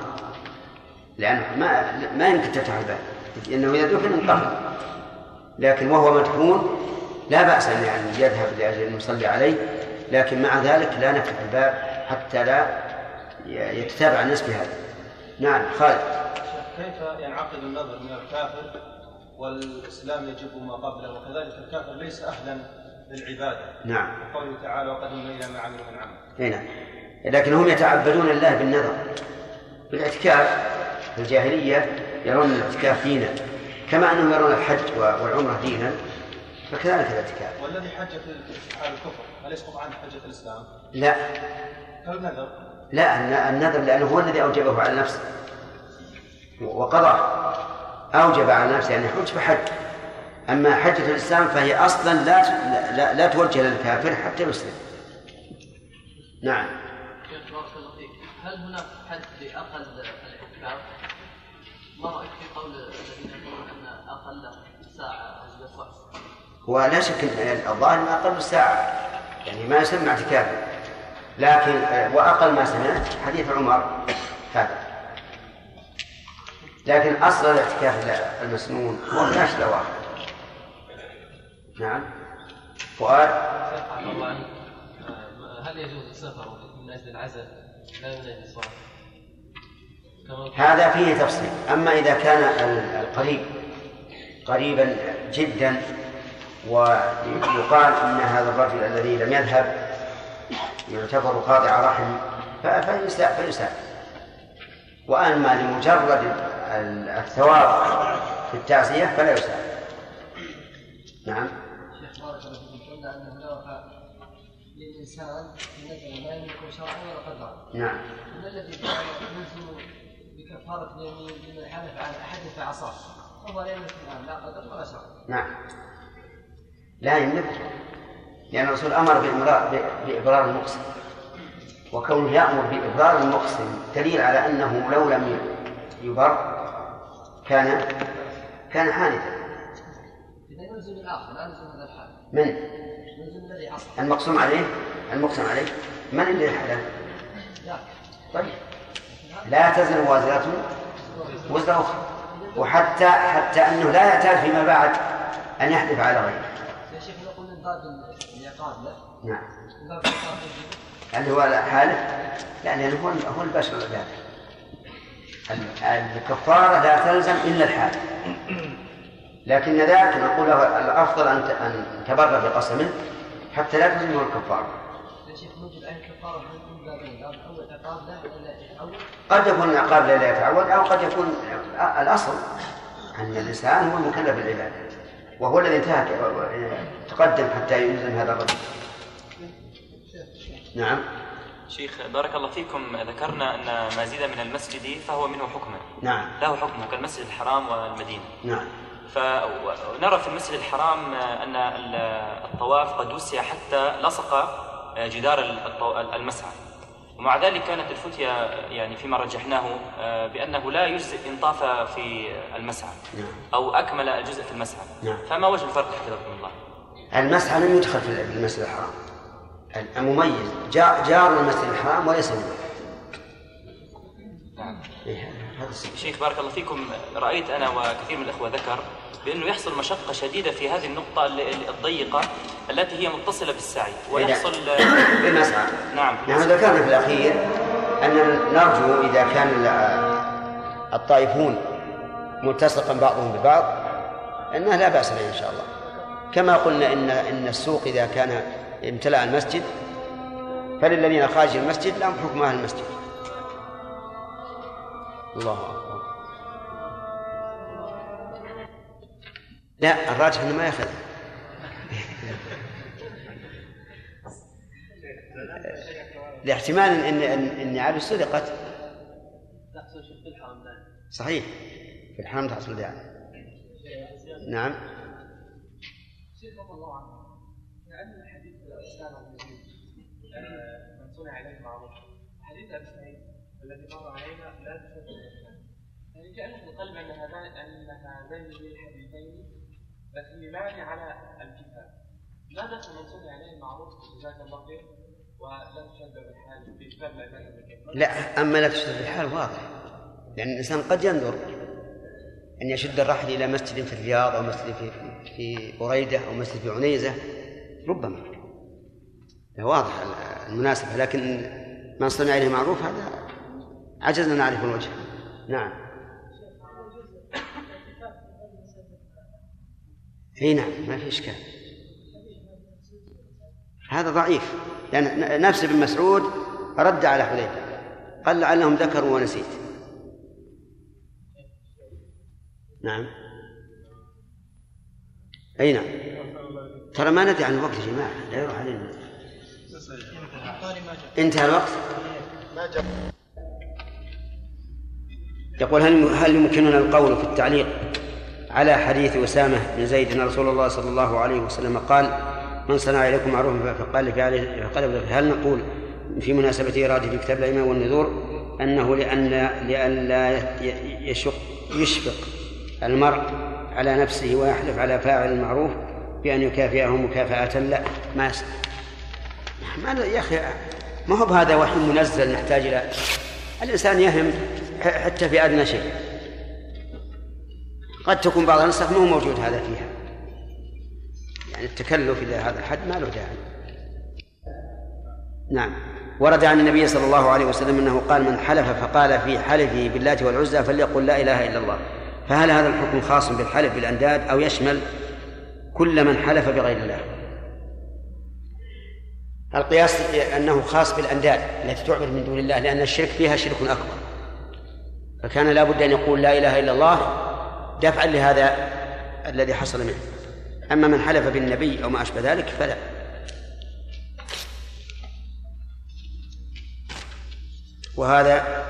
لأنه ما ما يمكن تفتح الباب إنه إذا دفن انقفل لكن وهو مدفون لا بأس أن يعني يذهب لأجل أن يصلي عليه لكن مع ذلك لا نفتح الباب حتى لا يتتابع الناس بهذا. نعم خالد. كيف ينعقد النظر من الكافر والإسلام يجب ما قبله؟ وكذلك الكافر ليس أهلا للعبادة. نعم. وقوله تعالى وقدمنا إلى ما عملوا من عمل. أي نعم. لكن هم يتعبدون الله بالنذر بالاعتكاف. في الجاهلية يرون الاعتكاف دينا كما أنهم يرون الحج والعمرة دينا. فكذلك الاعتكاف. والذي حج في حال الكفر هل يسقط عنه حجة الإسلام؟ لا. كالنذر لا الن- النذر لأنه هو الذي أوجبه على نفسه. وقضى. أوجب على نفسه أن يحج فحج. أما حجة الإسلام فهي أصلا لا لا, لا توجه للكافر حتى يسلم. نعم. شيخ بارك الله فيك هل هناك حد لأقل الاعتكاف؟ ما رأيك في قول ولا شك أن الظاهر ما أقل ساعة يعني ما يسمى اعتكافا لكن آه، وأقل ما سمعت حديث عمر هذا. لكن أصل الاعتكاف المسنون هو من عشر الأواخر نعم. فؤاد؟ هل يجوز السفر من أجل العزل لا من أجل الصلاة؟ كما هذا فيه تفصيل. أما إذا كان ال- القريب قريبا جدا ويقال إن هذا الرجل الذي لم يذهب يعتبر قاطع رحم ف- فيسا- فيسافر وأما لمجرد ال- الثواب في التعزية فلا يسافر نعم. شيخ بارك الله فيكم. قلنا لا وفاء للإنسان نزل لا يملك شرعا ولا قدرا. نعم. ما الذي يلزم بكفارة اليمين لمن حلف على احد فعصاه فهو لا يملك الان لا قدر ولا شرع. نعم. لا يملك لأن الرسول أمر بإبرار, بإبرار المقسم وكونه يأمر بإبرار المقسم دليل على أنه لو لم يبر كان كان الحال من؟ المقسوم عليه؟ المقسم عليه. من اللي حلف ذاك طيب. لا تزن وازرة وزر أخرى. وحتى حتى أنه لا يحتاج فيما بعد أن يحلف على غيره. من باب العقاب له. نعم. من باب العقاب هل هو حالف؟ لا لأنه هو هو البشر ال- الكفارة لا تلزم إلا الحال. لكن ذاك نقول الأفضل أن أن تبر بقسمه حتى لا تلزمه الكفارة. يا شيخ من بابين عقاب ولا يتعود قد يكون العقاب لا يتعود أو قد يكون الأصل أن الإنسان هو المكلف بالعبادة. وهو الذي انتهى تقدم حتى يلزم هذا الرجل. نعم. شيخ بارك الله فيكم. ذكرنا أن ما زيد من المسجد فهو منه حكما نعم. له حكمه كالمسجد الحرام والمدينة. نعم. فنرى في المسجد الحرام أن الطواف قد وسع حتى لصق جدار المسعى. ومع ذلك كانت الفتية يعني فيما رجحناه بأنه لا يجزئ إن طاف في المسعى نعم أو أكمل الجزء في المسعى نعم. فما وجه الفرق حفظكم الله؟ المسعى لم يدخل في المسجد الحرام المميز جار, جار المسجد الحرام وليس نعم إيه،. شيخ بارك الله فيكم رأيت أنا وكثير من الأخوة ذكر بأنه يحصل مشقة شديدة في هذه النقطة ال- ال- الضيقة التي هي متصلة بالسعي ويحصل بالمسعى نعم. نحن ذكرنا في الأخير أننا نرجو إذا كان ال- الطائفون ملتصقا بعضهم ببعض أنه لا بأس به إن شاء الله. كما قلنا إن إن السوق إذا كان امتلأ المسجد فللذين خارج المسجد لهم حكم أهل المسجد. الله أكبر. لا الراجح أنه ما يأخذ لاحتمال إن إن إن نعال سرقت تحصل صحيح. في الحرم تحصل دعاء نعم. شيخ رضي الله عنه من صنع عليه حديث الذي مر علينا لا الاسلام يعني كان في القلب ان هذان ان هذين الحديثين دخيلان على الكتاب من صنع عليه معروف جزاك الله خير ولا لا لا أما لا تشد الحال واضح لأن الإنسان قد ينظر أن يشد الرحل إلى مسجد في الرياض أو مسجد في في بريده أو مسجد في عنيزة ربما. واضح المناسبة لكن من صنع عليه معروف هذا عجزنا نعرف الوجه. نعم. إي نعم ما في إشكال. هذا ضعيف لأن نفس ابن مسعود رد على حذيفة قال لعلهم ذكروا ونسيت. نعم. إي نعم. ترى ما ندري عن الوقت يا جماعة لا يروح علينا. انتهى الوقت؟ يقول هل هل يمكننا القول في التعليق؟ على حديث أسامة بن زيد أن رسول الله صلى الله عليه وسلم قال من صنع إليكم معروفا فقال في عليه فقال هل نقول في مناسبة إراده كتاب الأيمان والنذور أنه لأن لئلا يشق يشفق المرء على نفسه ويحلف على فاعل المعروف بأن يكافئه مكافأة لا ما ما يا أخي ما هو بهذا وحي منزل نحتاج إلى؟ الإنسان يهم حتى في أدنى شيء. قد تكون بعض النسخ ما هو موجود هذا فيها. يعني التكلف إلى هذا الحد ما له داعي. نعم. ورد عن النبي صلى الله عليه وسلم أنه قال من حلف فقال في حلفه باللات والعزى فليقل لا إله إلا الله. فهل هذا الحكم خاص بالحلف بالأنداد أو يشمل كل من حلف بغير الله؟ القياس أنه خاص بالأنداد التي تعبد من دون الله لأن الشرك فيها شرك أكبر. فكان لا بد أن يقول لا إله إلا الله دفعا لهذا الذي حصل منه. أما من حلف بالنبي أو ما أشبه ذلك فلا. وهذا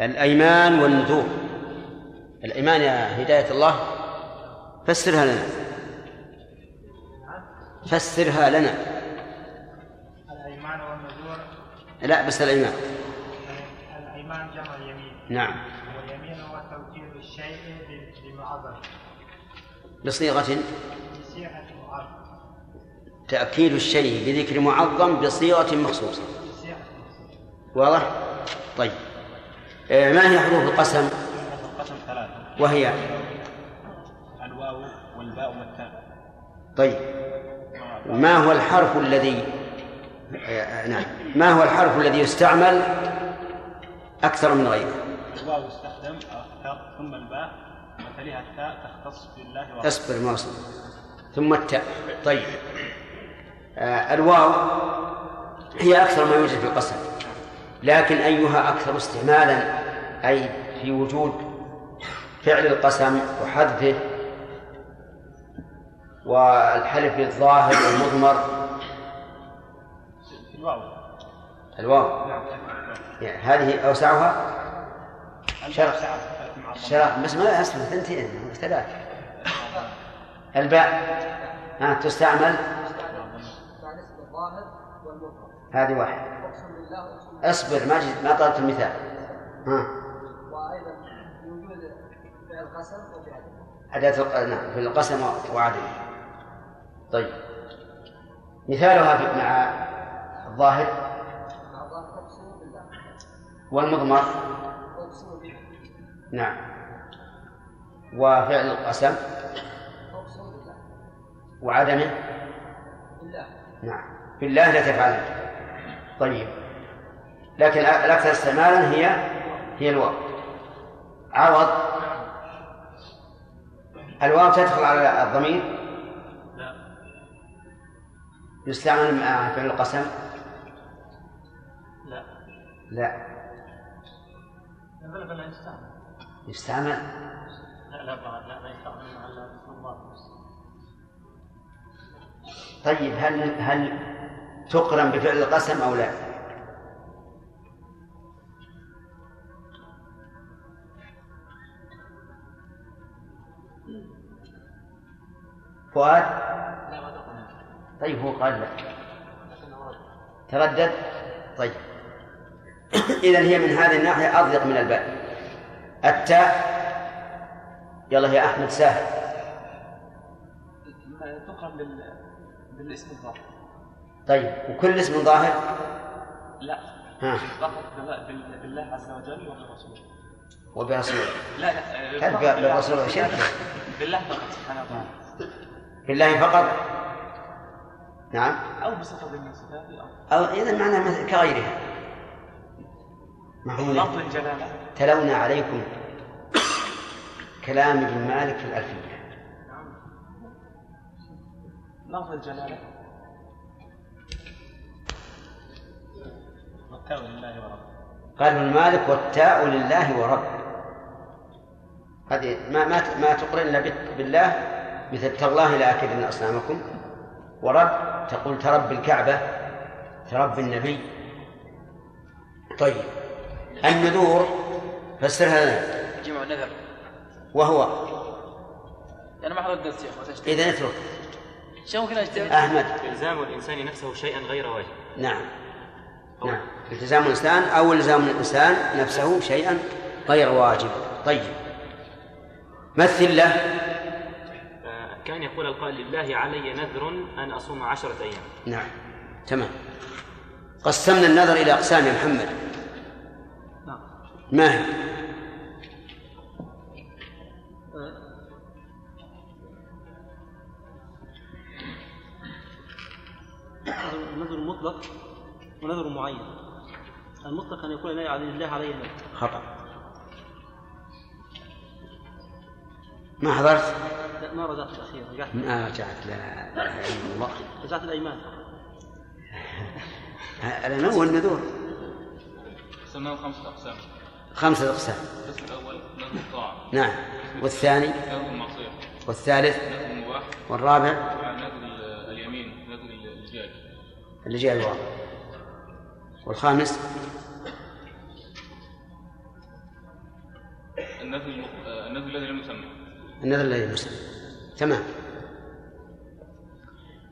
الأيمان والنذور. الأيمان يا هداية الله فسرها لنا. فسرها لنا. الأيمان والنذور. لا بس الأيمان. الأيمان جمع اليمين. نعم. بصيغة بصيغة معظم تأكيد الشيء بذكر معظم بصيغة مخصوصة. واضح؟ طيب. آه، ما هي حروف القسم؟ القسم ثلاثة. وهي؟ الواو والباء والتاء. طيب. ما هو الحرف الذي؟ آه، نعم. ما هو الحرف الذي يستعمل أكثر من غيره؟ الواو يستخدم أكثر ثم الباء وتليها التاء تختص بالله وحده. اصبر ما وصل ثم التاء. طيب. آه الواو هي أكثر ما يوجد في القسم. لكن أيها أكثر استعمالا أي في وجود فعل القسم وحذفه والحلف بالظاهر والمضمر. الواو. الواو. يعني هذه أوسعها؟ شرح. شرح بس ما أصلا ثنتين ثلاث الباء ها تستعمل؟ هذه واحدة اصبر ما جد ما طلبت المثال. ها. وأيضا وجود فعل قسم وفعل أداة نعم في القسم وعدم طيب. مثالها مع الظاهر والمضمر. نعم. وفعل القسم؟ وعدمه؟ بالله نعم. بالله لا تفعل طيب. لكن الأكثر استعمالا هي هي الواو. عوض. الواو تدخل على الضمير؟ لا يستعمل مع فعل القسم؟ لا. لا. لا يستعمل. يستعمل. لا لا لا لا يستعمل طيب هل هل تقرن بفعل القسم أو لا؟ فؤاد؟ طيب هو قال لا تردد؟ طيب. إذا هي من هذه الناحية أضيق من الباء التاء. يلا يا أحمد سهل. تقرن بال... بالاسم الظاهر. طيب وكل اسم ظاهر؟ لا. ها. بالله عز وجل وبالرسول. وبرسوله لا لا. بالرسول شرك بالله فقط سبحانه وتعالى بالله فقط؟ نعم. أو بصفة من صفاته أو أو إذا معناها كغيرها. لفظ الجلاله تلونا عليكم كلام ابن مالك في الألفية لفظ الجلاله والتاء لله ورب. قال ابن مالك والتاء لله ورب. هذه ما ما ما تقرن إلا بالله مثل تالله لاكلن أصنامكم. ورب تقول ترب الكعبة ترب النبي. طيب. النذور فسرها لنا جمع نذر وهو. أنا ما حضرت درس اخوان إذا اترك. شو ممكن اجتهد؟ أحمد. إلزام الإنسان نفسه شيئا غير واجب. نعم. نعم. التزام الإنسان أو إلزام الإنسان نفسه شيئا غير واجب. طيب. مثل له. آه، كان يقول القائل لله علي نذر أن أصوم عشرة أيام. نعم. تمام. قسمنا النظر إلى أقسام يا محمد. ما هي؟ نذر مطلق ونذر معين. المطلق أن يكون لله عليه الله عليه النذر خطأ. ما حضرت؟ لا ما رجعت الأخير رجعت ما رجعت لا لا إله إلا الله. رجعت الأيمان. *laughs* الأمام والنذور قسمناه خمسة أقسام. خمسة أقسام. القسم الأول نذر الطاعة. نعم. والثاني؟ نذر المعصية. والثالث؟ نذر المباح والرابع؟ نذر ال- اليمين. نذر الجاج اللي جاء الواو والخامس النذر النذر الذي لم يسمى. النذر الذي يسمى. تمام.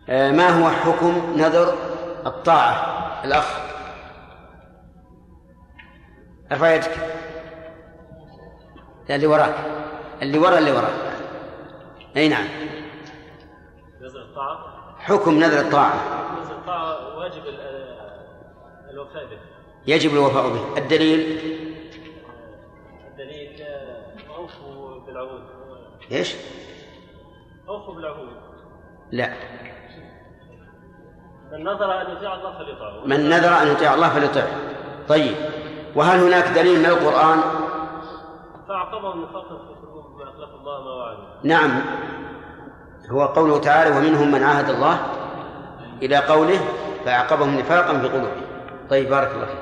آه، ما هو حكم نذر الطاعة؟ الأخ. ارفع يدك لا اللي وراك. اللي ورا اللي وراك. أي نعم. نذر الطاعة؟ حكم نذر الطاعة. نذر الطاعة واجب ال- الوفاء به. يجب الوفاء به. الدليل؟ الدليل آه، أوفوا بالعهود. إيش؟ أوفوا بالعهود. لا. من نظر أن يطيع الله فليطعه من نذر أن يطيع الله فليطيعه طيب. وهل هناك دليل من القرآن؟ فأعقبهم نفاقا في قلوبهم الله ما نعم. هو قوله تعالى ومنهم من عاهد الله إلى قوله فأعقبهم نفاقا في قلوبهم. طيب بارك الله فيك.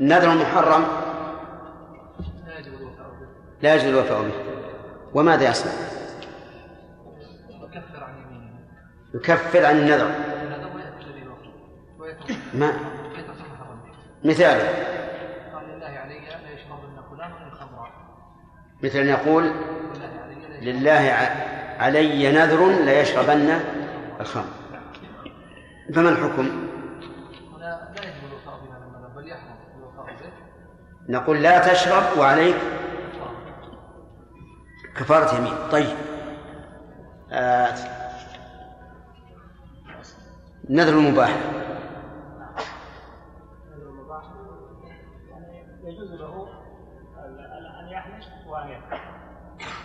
النذر المحرم؟ لا يجب الوفاء به لا يجوز الوفاء به. وماذا يصنع؟ وكفر عن يمينه. يكفر عن النذر. ما مثاله قال لله علي لا يشربن فلان الخمر مثل أن يقول لله علي نذر ليشربن الخمر فما الحكم؟ نقول لا تشرب وعليك كفارة يمين طيب آه. نذر المباح يجوز له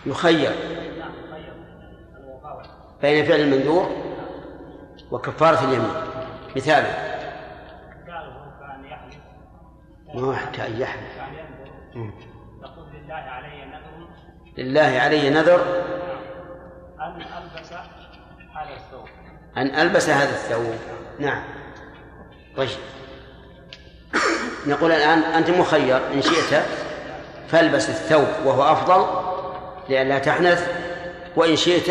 يخير. بين فعل المنذور وكفارة اليمين. يحلف ما هو حتى أن يحلف. لله علي نذر. ان البس هذا الثوب أن ألبس هذا الثوب. نعم. طيب. نقول الآن أنت مخير. إن شئت فألبس الثوب وهو أفضل. لئلا تحنث وإن شئت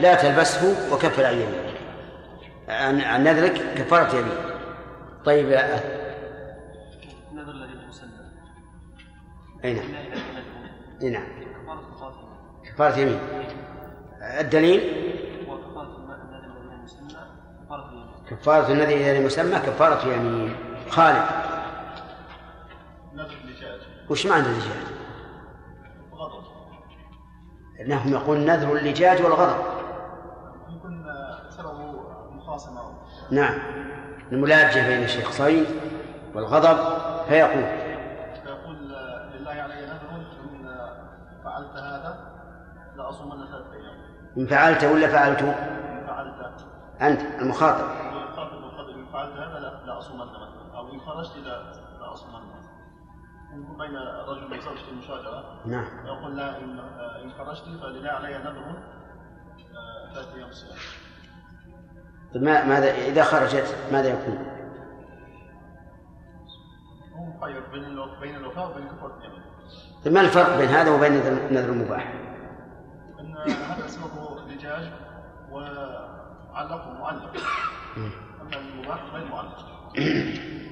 لا تلبسه وكفر عن يمينك. عن عن نذرك كفارة يمين طيب يا- النذر الذي لا يسلم أي نعم. لا إله إلا أي نعم. كفارة كفارة يمين الدليل؟ وكفارة النذر الذي يسلم كفارة كفارة الذي كفارة يمين خالد. وش معنى الدجاج؟ إنهم يقول نذر اللجاج والغضب. يمكن سببه مخاصمة. نعم. الملاجة بين الشخصين والغضب فيقول. فيقول لله علي نذر إن فعلت هذا لأصومن ثلاثة أيام. إن فعلت ولا فعلت؟ إن فعلت. أنت المخاطب. الخطب إن فعلت هذا لا لأصومن مثلا. أو إن خرجت يكون بين الرجل وزوجته مشاجرة نعم. يقول لا إن إن خرجت فلله علي نذر آه، ثلاثة أيام صيام طيب ما ماذا إذا خرجت ماذا يكون؟ هو مخير بين الو- بين الوفاء وبين اليمين طيب ما الفرق بين هذا وبين نذر نذر المباح؟ إن هذا سببه لجاج وعلق معلق. أما المباح غير معلق. *clears throat*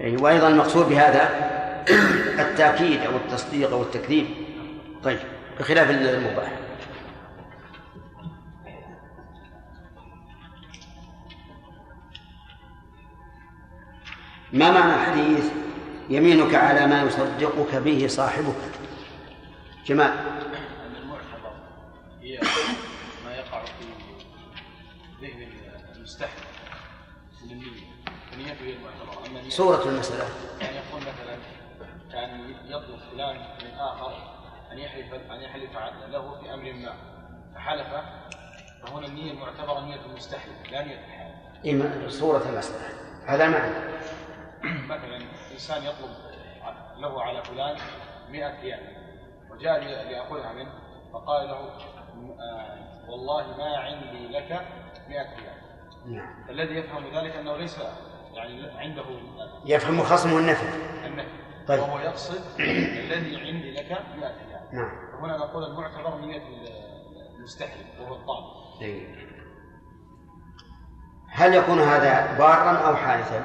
يعني وأيضا المقصود بهذا التأكيد أو التصديق أو التكذيب. طيب بخلاف المباح. ما معنى الحديث يمينك على ما يصدقك به صاحبك؟ جمال أن المعتبر هي ما يقع في ذهن المستحيل من النية. هي نية صورة المسألة. يعني يقول مثلا كان يطلب فلان من آخر أن يحلف أن يحلف له في أمر ما. فحلف فهنا النية المعتبرة نية المستحيل لا نية الحال إيه صورة المسألة. هذا معنى *clears throat* مثلا إنسان يطلب له على فلان 100 ريال وجاء لي- ليأخذها منه فقال له آه، والله ما عندي لك 100 ريال. نعم. الذي يفهم ذلك أنه ليس يعني عنده يفهم خصمه النفي النفي. طيب. وهو يقصد الذي عندي لك 100 ريال نعم. هنا نقول المعتبر نية المستحيل وهو الطالب إيه. هل يكون هذا بارا أو حادثا؟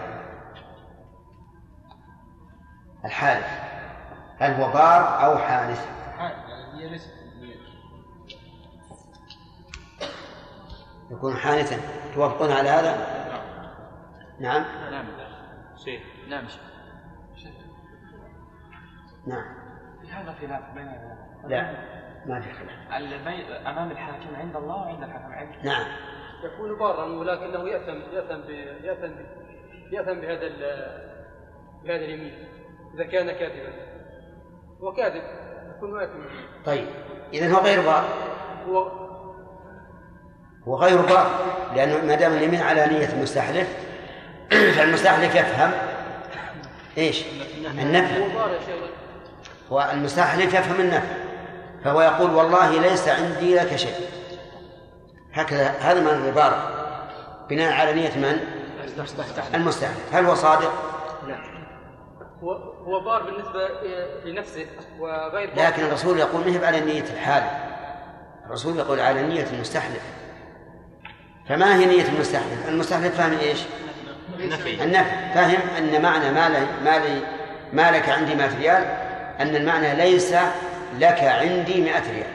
الحادث. هل هو بار أو حادث؟ حال يعني يكون حادثا. توافقون على هذا؟ نعم. نعم شيخ. نعم شيخ نعم. هذا خلاف بين لا. ما في خلاف. أمام الحاكم عند الله وعند الحكم عند نعم. يكون بارا ولكنه يأثم يأثم ب... يأثم ب... يأثم بهذا ال... بهذا اليمين. إذا كان كاذبا. هو كاذب. يكون آثما طيب. إذا هو غير بار. هو هو غير بار لأنه ما دام اليمين على نية المستحلف فالمستحلف يفهم؟ إيش؟ النفي هو المستحلف يفهم النفي فهو يقول والله ليس عندي لك شيء. هكذا هذا معنى العبارة بناء على نية من؟ المستحلف هل هو صادق؟ لا هو هو بار بالنسبة لنفسه وغير بار لكن الرسول يقول مهب على نية الحال الرسول يقول على نية المستحلف. فما هي نية المستحلف؟ المستحلف فاهم إيش؟ النفي. النفي. فاهم أن معنى ما لي ما لي ما لك عندي 100 ريال؟ أن المعنى ليس لك عندي 100 ريال.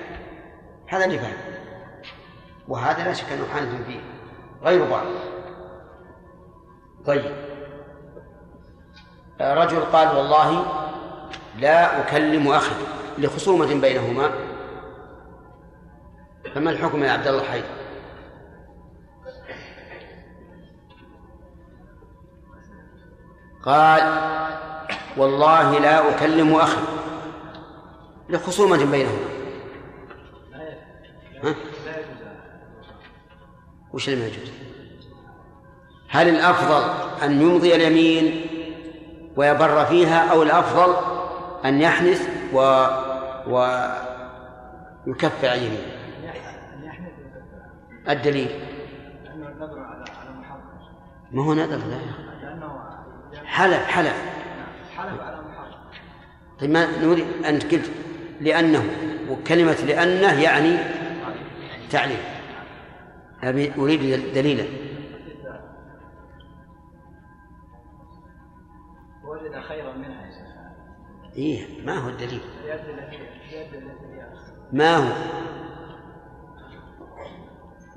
هذا اللي فهم وهذا لا شك أنه حادث فيه. غير بعض طيب. رجل قال والله لا أكلم أخي لخصومة بينهما. فما الحكم يا عبد الله حيدر؟ قال والله لا أكلم أخي لخصومة بينهما؟ وش اللي ما يجوز؟ هل الأفضل أن يمضي اليمين ويبر فيها أو الأفضل أن يحنث و ويكفر عن يمينه الدليل ما هو نذر لا يا أخي. حلف حلف. حلف على محرم طيب ما نريد أنت قلت لأنه وكلمة لأنه يعني تعليل أبي أريد دليلا. وجد خيرا منها يا شيخ. إيه ما هو الدليل؟ ما هو؟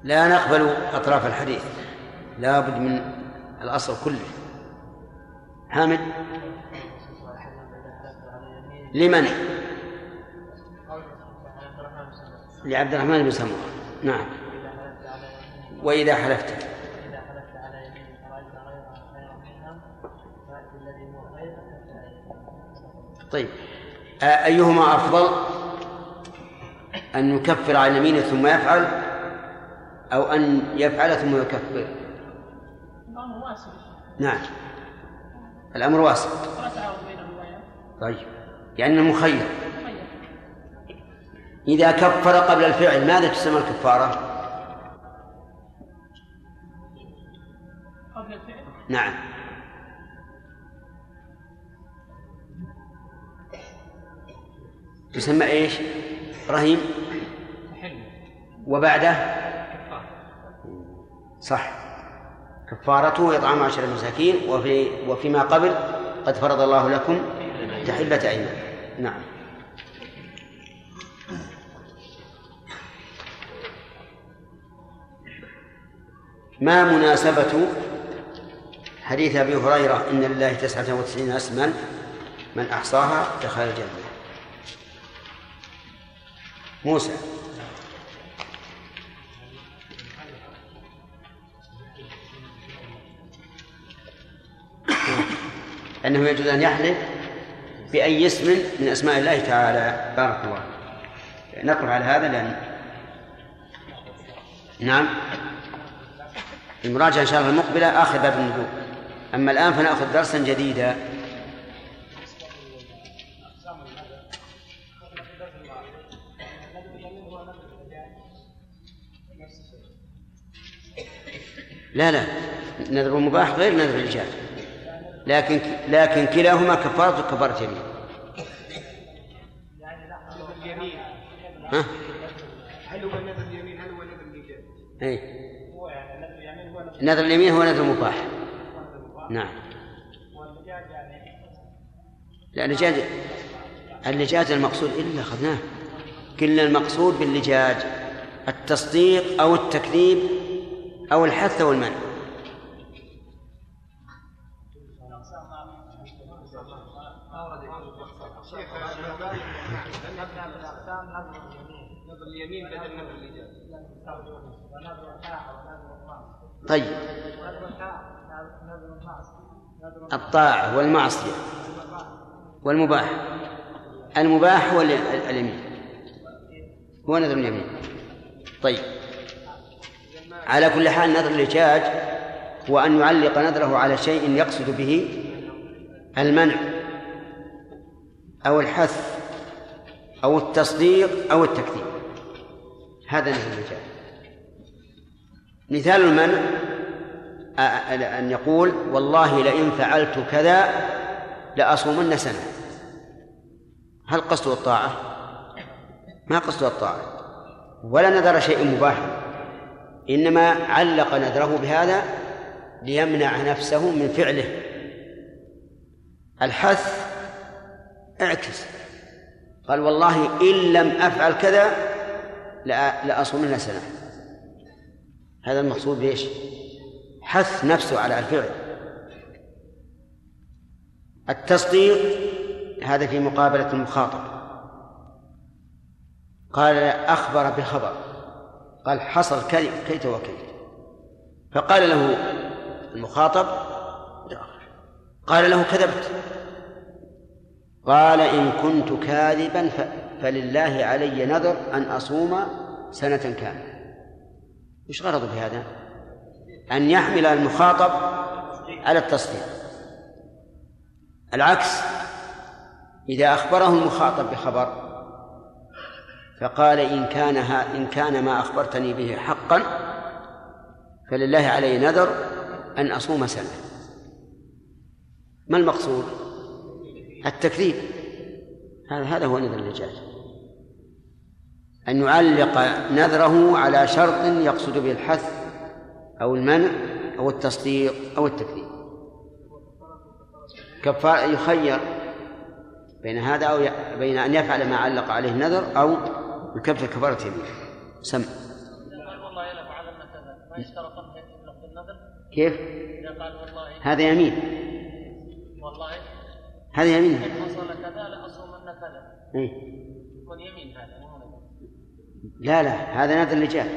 لا نقبل أطراف الحديث. لا بد من الأصل كله. حامد؟ لمن؟ لعبد الرحمن بن سمرة. نعم. وإذا حلفت؟ طيب. أيهما أفضل؟ أن يكفر عن يمينه ثم يفعل أو أن يفعل ثم يكفر؟ نعم. الأمر واسع. طيب. يعني مخير إذا كفر قبل الفعل ماذا تسمى الكفارة؟ قبل الفعل نعم. تسمى إيش؟ رهين وبعده؟ صح. كفارته إطعام عشرة مساكين وفي وفيما قبل قد فرض الله لكم تحلة أيمان. نعم. ما مناسبة حديث أبي هريرة إن لله تسعة وتسعين اسما من أحصاها دخل الجنة؟ موسى. أنه يجوز أن يحلف بأي اسم من أسماء الله تعالى بارك الله نقف على هذا لأن نعم. المراجعة إن شاء الله المقبلة آخر باب النبوة. أما الآن فنأخذ درسا جديدا. لا لا. نذر المباح غير نذر الإيجاب لكن لكن كلاهما كفارة كفارة يمين اليمين؟ ها؟ هل هو نذر اليمين؟ هل هو نذر الايجاب؟ أي نذر اليمين هو نذر مباح. نعم. لا اللجاج اللجاج المقصود إلا أخذناه. قلنا المقصود باللجاج التصديق أو التكذيب أو الحث أو المنع نذر اليمين بدل نذر الايجاب طيب. الطاعة والمعصية والمباح. المباح هو ال- ال- اليمين. هو نذر اليمين. طيب. على كل حال نذر الإجاج هو أن يعلق نذره على شيء يقصد به المنع أو الحث أو التصديق أو التكذيب. هذا نذر الإجاج. مثال المنع أن يقول والله لئن فعلت كذا لأصومن سنة. هل قصده الطاعة؟ ما قصده الطاعة. ولا نذر شيء مباح. إنما علق نذره بهذا ليمنع نفسه من فعله. الحث اعكس. قال والله إن لم أفعل كذا لأ- لأصومن سنة. هذا المقصود بإيش؟ حث نفسه على الفعل. التصديق هذا في مقابلة المخاطب. قال أخبر بخبر. قال حصل كي- كيت وكيت. فقال له المخاطب قال له كذبت. قال إن كنت كاذبا فلله علي نذر أن أصوم سنة كاملة. وش غرضه بهذا؟ أن يحمل المخاطب على التصديق العكس إذا أخبره المخاطب بخبر فقال إن كان إن كان ما أخبرتني به حقا فلله علي نذر أن أصوم سنة ما المقصود؟ التكذيب هذا هذا هو نذر الإجاج أن يعلق نذره على شرط يقصد به الحث أو المنع أو التصديق أو التكذيب كفار يخير بين هذا أو. بين أن يفعل ما علق عليه النذر أو يكفر كفارة يمين سم قال والله لا فعلن كذا ما يشترط في النذر كيف؟ هذا يمين والله هذا يمين إن حصل كذا لأصومن كذا إيه؟ يكون يمين هذا. لا لا هذا نذر الإجابة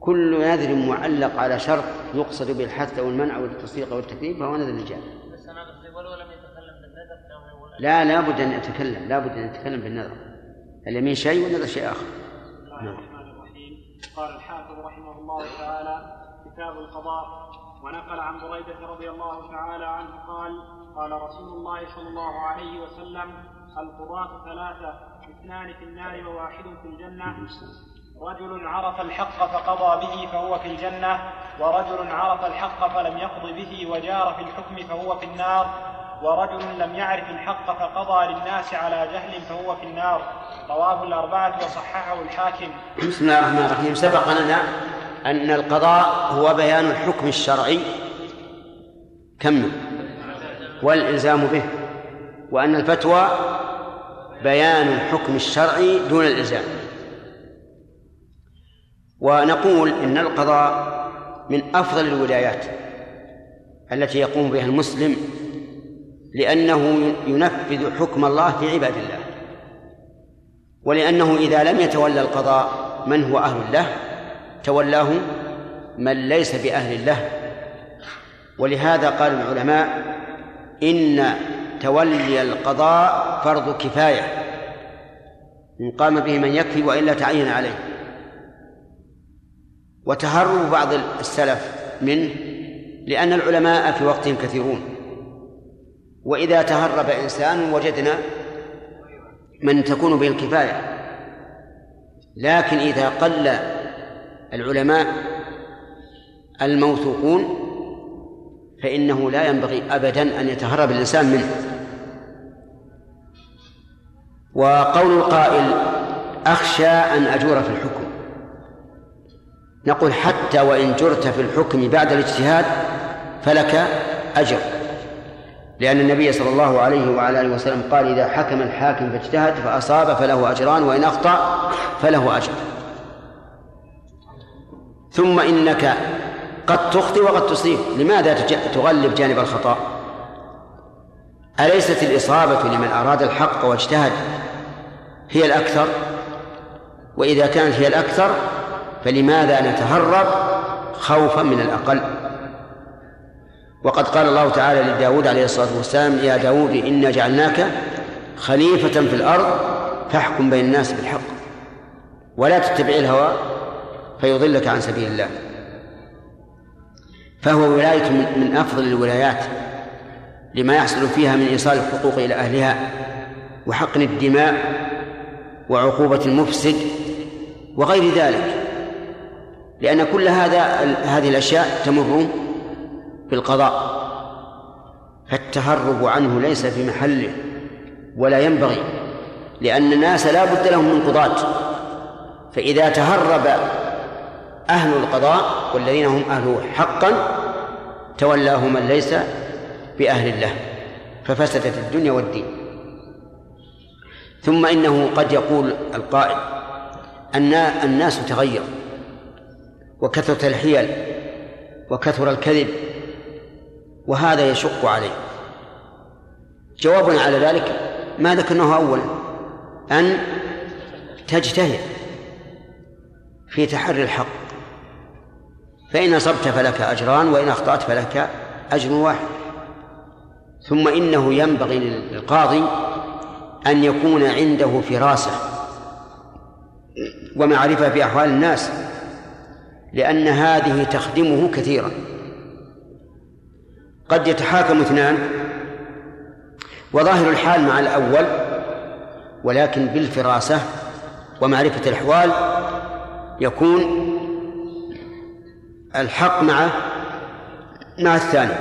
كل نذر معلق على شرط يقصد به الحث أو المنع أو التصديق أو التكذيب فهو نذر الإجابة بس أنا قصدي ولو لم يتكلم بالنذر لا لا بد أن يتكلم لا بد أن يتكلم بالنذر. اليمين شيء والنذر شيء آخر. بسم الله الرحمن الرحيم. قال الحافظ رحمه الله تعالى كتاب القضاء ونقل عن بريدة رضي الله تعالى عنه قال قال رسول الله صلى الله عليه وسلم القضاة ثلاثة اثنان في النار وواحد في الجنة. رجل عرف الحق فقضى به فهو في الجنة ورجل عرف الحق فلم يقض به وجار في الحكم فهو في النار ورجل لم يعرف الحق فقضى للناس على جهل فهو في النار. رواه الأربعة وصححه الحاكم. بسم الله الرحمن الرحيم. سبق لنا أن القضاء هو بيان الحكم الشرعي. كم؟ والإلزام به. وأن الفتوى بيان الحكم الشرعي دون الإلزام. ونقول إن القضاء من أفضل الولايات التي يقوم بها المسلم لأنه ينفذ حكم الله في عباد الله. ولأنه إذا لم يتولى القضاء من هو أهل له تولاه من ليس بأهل له ولهذا قال العلماء إن تولي القضاء فرض كفاية إن قام به من يكفي وإلا تعين عليه. وتهرب بعض السلف منه لأن العلماء في وقتهم كثيرون. وإذا تهرب إنسان وجدنا من تكون به الكفاية. لكن إذا قل العلماء الموثوقون فإنه لا ينبغي أبدا أن يتهرب الإنسان منه. وقول القائل أخشى أن أجور في الحكم. نقول حتى وإن جرت في الحكم بعد الاجتهاد فلك أجر. لأن النبي صلى الله عليه وعلى آله وسلم قال إذا حكم الحاكم فاجتهد فأصاب فله أجران وإن أخطأ فله أجر. ثم إنك قد تخطئ وقد تصيب. لماذا تغلب جانب الخطأ؟ أليست الإصابة لمن أراد الحق واجتهد هي الأكثر؟ وإذا كانت هي الأكثر فلماذا نتهرب خوفا من الأقل؟ وقد قال الله تعالى لداود عليه الصلاة والسلام يا داود إنا جعلناك خليفة في الأرض فاحكم بين الناس بالحق ولا تتبع الهوى فيضلك عن سبيل الله. فهو ولاية من أفضل الولايات لما يحصل فيها من إيصال الحقوق إلى أهلها وحقن الدماء وعقوبة المفسد وغير ذلك. لأن كل هذا هذه الأشياء تمر بالقضاء فالتهرب عنه ليس في محله ولا ينبغي لأن الناس لا بد لهم من قضاة. فإذا تهرب أهل القضاء والذين هم أهله حقا تولاه من ليس بأهل الله. ففسدت الدنيا والدين. ثم إنه قد يقول القائل أن الناس تغير وكثرت الحيل وكثر الكذب وهذا يشق عليه. جوابنا على ذلك ما ذكرناه أولا أن تجتهد في تحري الحق. فإن أصبت فلك أجران وإن أخطأت فلك أجر واحد. ثم إنه ينبغي للقاضي أن يكون عنده فراسة ومعرفة بأحوال الناس لأن هذه تخدمه كثيرا. قد يتحاكم اثنان وظاهر الحال مع الأول ولكن بالفراسة ومعرفة الأحوال يكون الحق مع مع الثاني.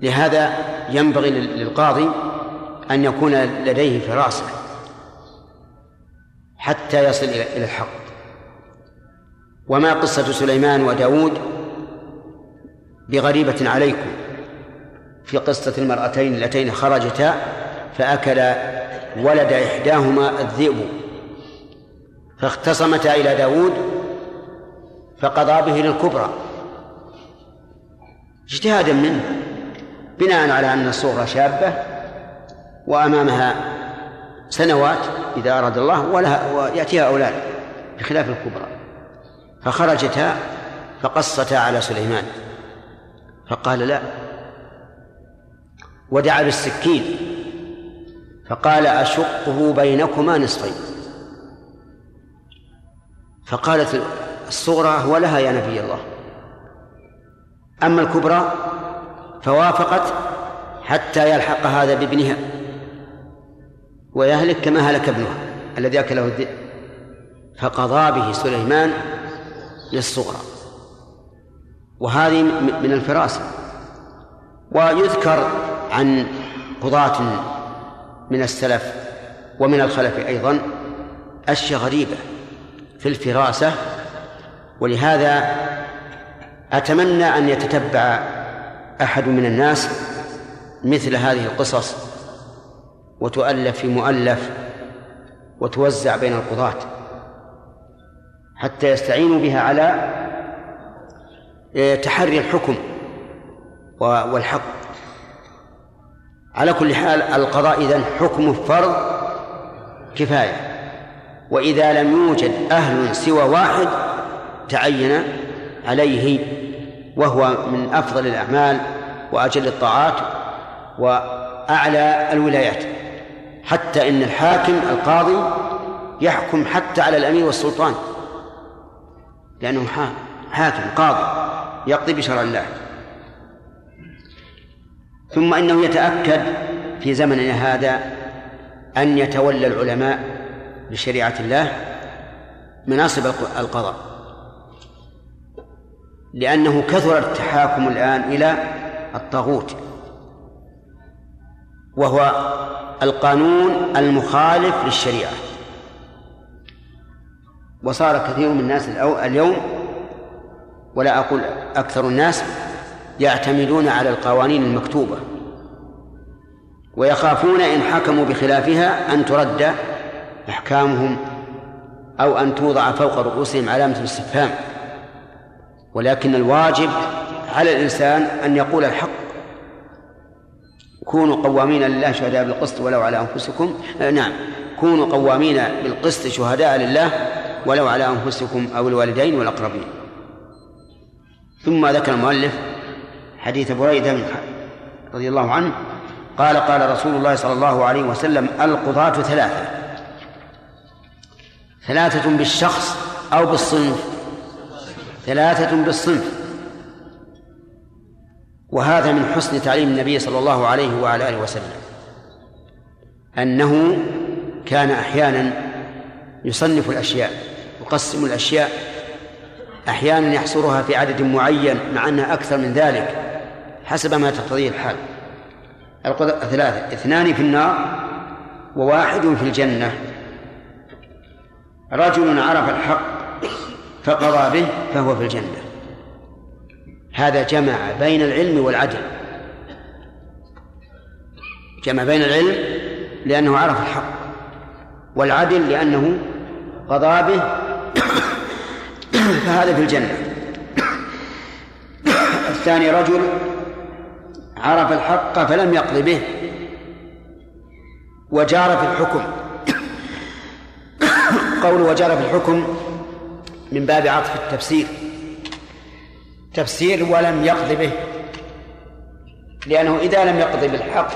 لهذا ينبغي للقاضي أن يكون لديه فراسة حتى يصل إلى الحق. وما قصة سليمان وداود بغريبة عليكم في قصة المرأتين اللتين خرجتا فأكل ولد إحداهما الذئب فاختصمتا إلى داود فقضى به للكبرى. اجتهادا منه بناء على أن الصغرى شابة وأمامها سنوات إذا أراد الله ولها ويأتيها أولاد بخلاف الكبرى. فخرجتا فقصتا على سليمان. فقال لا. ودعا بالسكين. فقال أشقه بينكما نصفين. فقالت الصغرى ولها يا نبي الله. أما الكبرى فوافقت حتى يلحق هذا بابنها. ويهلك كما هلك ابنها الذي أكله الذئب فقضى به سليمان للصغرى. وهذه من الفراسة. ويذكر عن قضاة من السلف ومن الخلف أيضا أشياء غريبة في الفراسة. ولهذا أتمنى أن يتتبع أحد من الناس مثل هذه القصص وتؤلف في مؤلف وتوزع بين القضاة حتى يستعينوا بها على آه، تحري الحكم والحق. على كل حال القضاء إذن حكم فرض كفاية. وإذا لم يوجد أهل سوى واحد تعين عليه وهو من أفضل الأعمال وأجل الطاعات وأعلى الولايات. حتى إن الحاكم القاضي يحكم حتى على الأمير والسلطان. لأنه حاكم قاضي يقضي بشرع الله. ثم إنه يتأكد في زمننا هذا أن يتولى العلماء بشريعة الله مناصب القضاء. لأنه كثر التحاكم الآن إلى الطاغوت وهو القانون المخالف للشريعة. وصار كثير من الناس اليوم ولا أقول أكثر الناس يعتمدون على القوانين المكتوبة. ويخافون إن حكموا بخلافها أن ترد أحكامهم أو أن توضع فوق رؤوسهم علامة الاستفهام. ولكن الواجب على الإنسان أن يقول الحق. كونوا قوامين لله شهداء بالقسط ولو على أنفسكم. آه نعم. كونوا قوامين بالقسط شهداء لله ولو على أنفسكم أو الوالدين والأقربين. ثم ذكر المؤلف حديث بريدة رضي الله عنه قال قال رسول الله صلى الله عليه وسلم القضاة ثلاثة. ثلاثة بالشخص أو بالصنف. ثلاثة بالصنف. وهذا من حسن تعليم النبي صلى الله عليه وعلى آله وسلم. أنه كان أحيانا يصنف الأشياء يقسم الأشياء أحيانا يحصرها في عدد معين مع أنها أكثر من ذلك حسب ما تقتضيه الحال. ثلاثة اثنان في النار وواحد في الجنة. رجل عرف الحق فقضى به فهو في الجنة. هذا جمع بين العلم والعدل. جمع بين العلم لأنه عرف الحق والعدل لأنه قضى به. *coughs* فهذا في الجنة. *coughs* الثاني رجل عرف الحق فلم يقض به وجار في الحكم. *coughs* قول وجار في الحكم من باب عطف التفسير. تفسير ولم يقض به. لأنه إذا لم يقض بالحق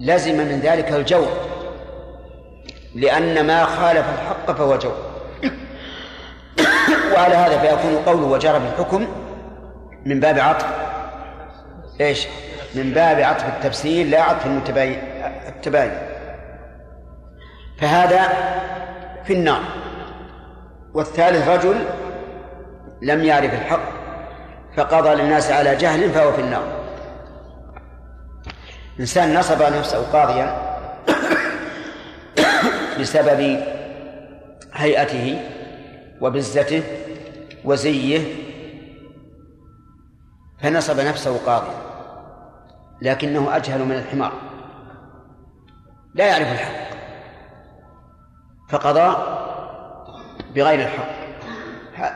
لزم من ذلك الجور لأن ما خالف الحق فهو جور وعلى هذا فيكون قوله وجرى بالحكم من باب عطف. إيش؟ من باب عطف التفسير لا عطف المتباين التباين. فهذا في النار. والثالث رجل لم يعرف الحق. فقضى للناس على جهل فهو في النار. إنسان نصب نفسه قاضيا *coughs* بسبب هيئته وبزته وزيه فنصب نفسه قاضيا لكنه أجهل من الحمار. لا يعرف الحق فقضى بغير الحق.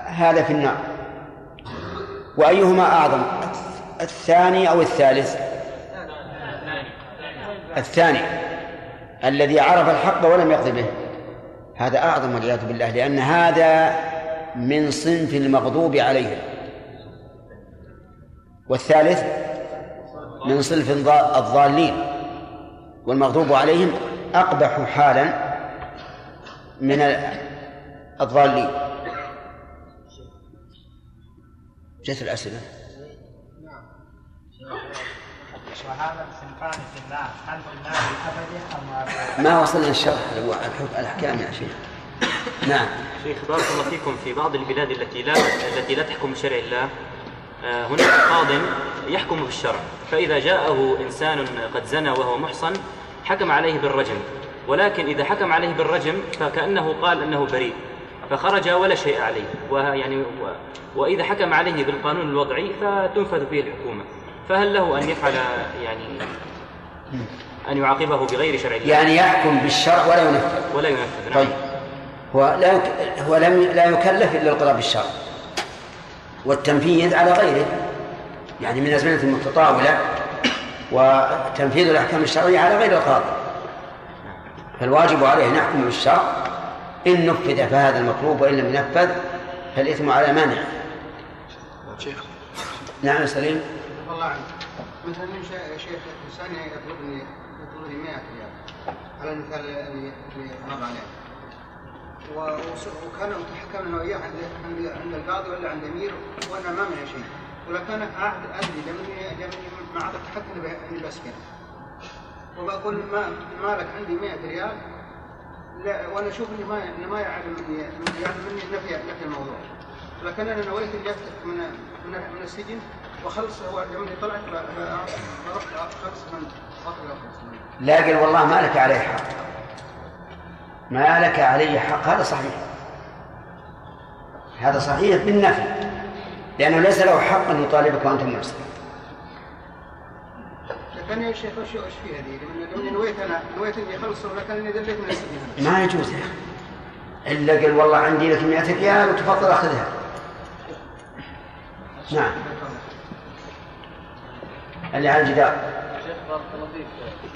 هذا في النار. وأيهما أعظم؟ الثاني أو الثالث؟ الثاني. الذي عرف الحق ولم يقض به. هذا أعظم والعياذ بالله لأن هذا من صنف المغضوب عليهم. والثالث؟ من صنف الضالين. والمغضوب عليهم أقبح حالا من الضالين. جت الأسئلة. وهذا في النار هل في النار ام ما وصلنا الشرح الأحكام يا شيخ. نعم. شيخ بارك الله فيكم في بعض البلاد التي لا التي لا تحكم بشرع الله. آه، هناك قاض يحكم بالشرع فإذا جاءه إنسان قد زنى وهو محصن حكم عليه بالرجم. ولكن إذا حكم عليه بالرجم فكأنه قال أنه بريء. فخرج ولا شيء عليه. ويعني و... وإذا حكم عليه بالقانون الوضعي فتنفذ فيه الحكومة. فهل له أن يفعل يعني أن يعاقبه بغير شرع الله؟ يعني يحكم بالشرع ولا ينفذ؟ ولا ينفذ نعم. طيب. هو لا يك... هو لم لا يكلف إلا القضاء بالشرع. والتنفيذ على غيره. يعني من أزمنة متطاوله وتنفيذ الأحكام الشرعية على غير القاضي. فالواجب عليه أن يحكم بالشرع إن نفذ فهذا المطلوب وإن لم ينفذ فالإثم على مانع. شيخ. نعم سليم. الله عنك مثلا يا شيخ انسان يطلبني يطلبني 100 ريال. على المثال اللي اللي مر عليه. وكان متحكم أنا وياه عند عند القاضي ولا عند أمير وأنا ما معي شيء. ولكن عهد ادري لمني لمني مع التحكم اني اني بسكن وبقول ما مالك عندي 100 ريال لا وأنا أشوف إني ما إني ما يعلم مني يعني مني نفي نفي الموضوع. ولكن أنا نويت إني افتك من من من السجن وخلص هو لما طلعت رحت خلص من لا قال والله ما لك علي حق. ما لك علي حق. هذا صحيح. هذا صحيح بالنفي. لأنه ليس له حق أن يطالبك وأنت محسن يا شيخ وش وش في هذه؟ لما لما نويت أنا نويت اني اخلص من السجن ما يجوز يا أخي. إلا قال والله عندي لك 100 ريال وتفضل أخذها. نعم. اللي على الجدار. شيخ بارك الله فيك.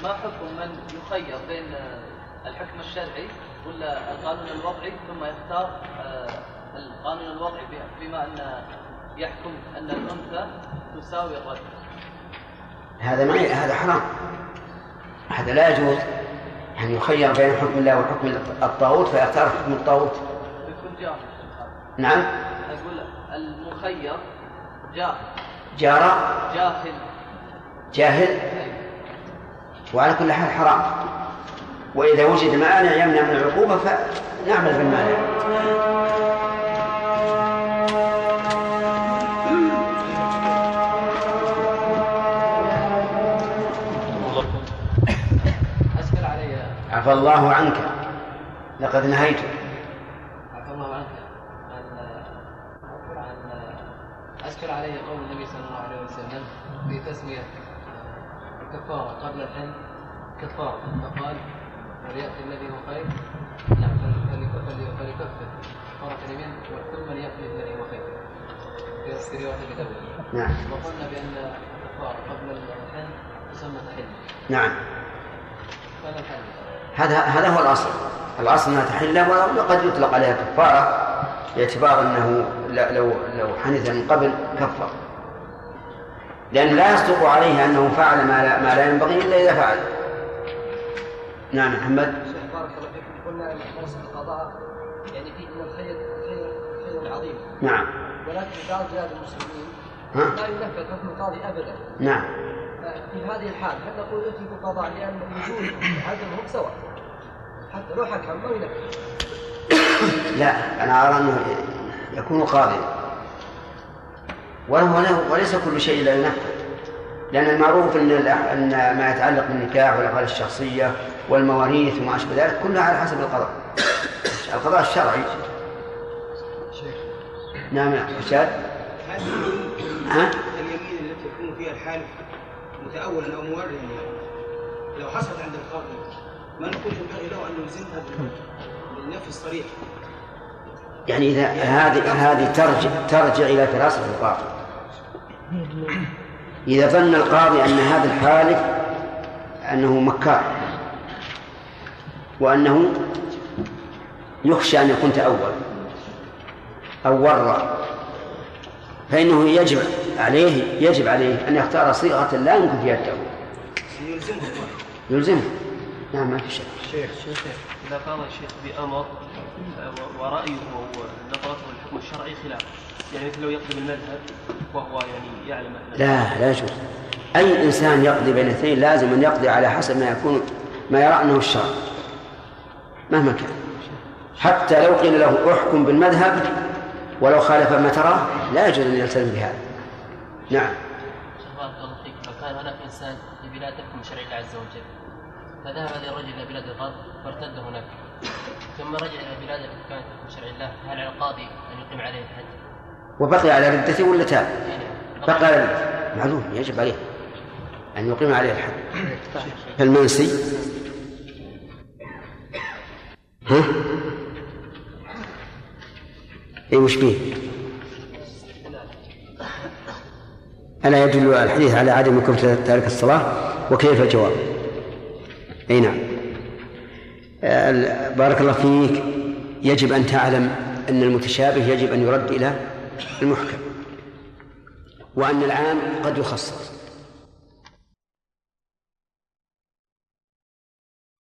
ما حكم من يخير بين الحكم الشرعي ولا القانون الوضعي ثم يختار آه، القانون الوضعي بما أن يحكم أن الأنثى تساوي الرجل؟ هذا ما هذا حرام. هذا لا يجوز أن يخير بين حكم الله وحكم الطاغوت فيختار حكم الطاغوت. نعم. أقول المخير جاهل جار. جاهل. جاهل. وعلى كل حال حرام. وإذا وجد مانع يمنع من العقوبة فنعمل بالمانع. عفى الله عنك. لقد نهيت. عفى الله عنك. عن علي قول النبي صلى الله عليه وسلم في تسمية الكفارة قبل الحن كفارة. فقال وليأتي الذي هو خير. نعم فليكفر فليكفر. كفارة اليمين ثم ليأتي الذي هو خير. في رواية داود نعم. وقلنا بأن الكفارة قبل الحن تسمى تحل نعم. فلا الحل؟ هذا هذا هو الأصل. الأصل أنها تحل وقد يطلق عليها كفارة باعتبار لا- لو لو حنث من قبل كفر. لأن لا يصدق عليه أنه فعل ما لا, ما لا ينبغي إلا إذا فعل. نعم محمد. بارك الله فيكم. قلنا إن القضاء يعني فيه من الخير خير خير عظيم نعم. ولكن بعض بلاد المسلمين ها؟ لا ينفذ حكم القاضي ابدا. نعم. في هذه الحال هل نقول اتركوا القضاء لأن وجود عدمهم سواء حتى لو حكم ما ينفذ لا أنا أرى أنه يكون قاضيا وهو له وليس كل شيء لا ينفذ لأن المعروف أن أن ما يتعلق بالنكاح والأحوال الشخصية والمواريث وما أشبه ذلك كلها على حسب القضاء. القضاء الشرعي. شيخ نعم يا رشاد ها؟ اليمين التي يكون فيها الحالف متأولا أو موردا يعني لو حصلت عند القاضي ما نقول ينبغي له أن يلزمها بال- بالنفي الصريح. يعني إذا هذه هذه ترجع ترجع إلى فراسة القاضي. إذا ظن القاضي أن هذا الحالف أنه مكار وأنه يخشى أن يكون تأول أو ورى فإنه يجب عليه يجب عليه أن يختار صيغة لا يمكن فيها التأويل يلزمه. يلزمه نعم ما في شك. شيخ شيخ إذا قام الشيخ بأمر ورأيه ونظرته للحكم الشرعي خلاف. يعني مثل لو يقضي بالمذهب وهو يعني يعلم أن لا لا يجوز. أي إنسان يقضي بين اثنين لازم أن يقضي على حسب ما يكون ما يرى أنه الشرع. مهما كان. حتى لو قيل له أحكم بالمذهب ولو خالف ما تراه لا يجوز أن يلتزم بهذا. نعم. بارك الله فيك. لو كان هناك انسان في بلاد يحكم شرع الله عز وجل. فذهب هذا الرجل إلى بلاد الغرب فارتد هناك. ثم رجع إلى بلاد التي كانت تحكم شرع الله هل على القاضي أن يقيم عليه الحد؟ وبقي على ردته ولا تاب؟ بقي على ردته معلوم يجب عليه أن يقيم عليه الحد. فالمنسي ها؟ اي وش فيه؟ ألا يدل الحديث على عدم كفر تارك الصلاة وكيف الجواب؟ أي نعم بارك الله فيك يجب أن تعلم أن المتشابه يجب أن يرد إلى المحكم وأن العام قد يخصص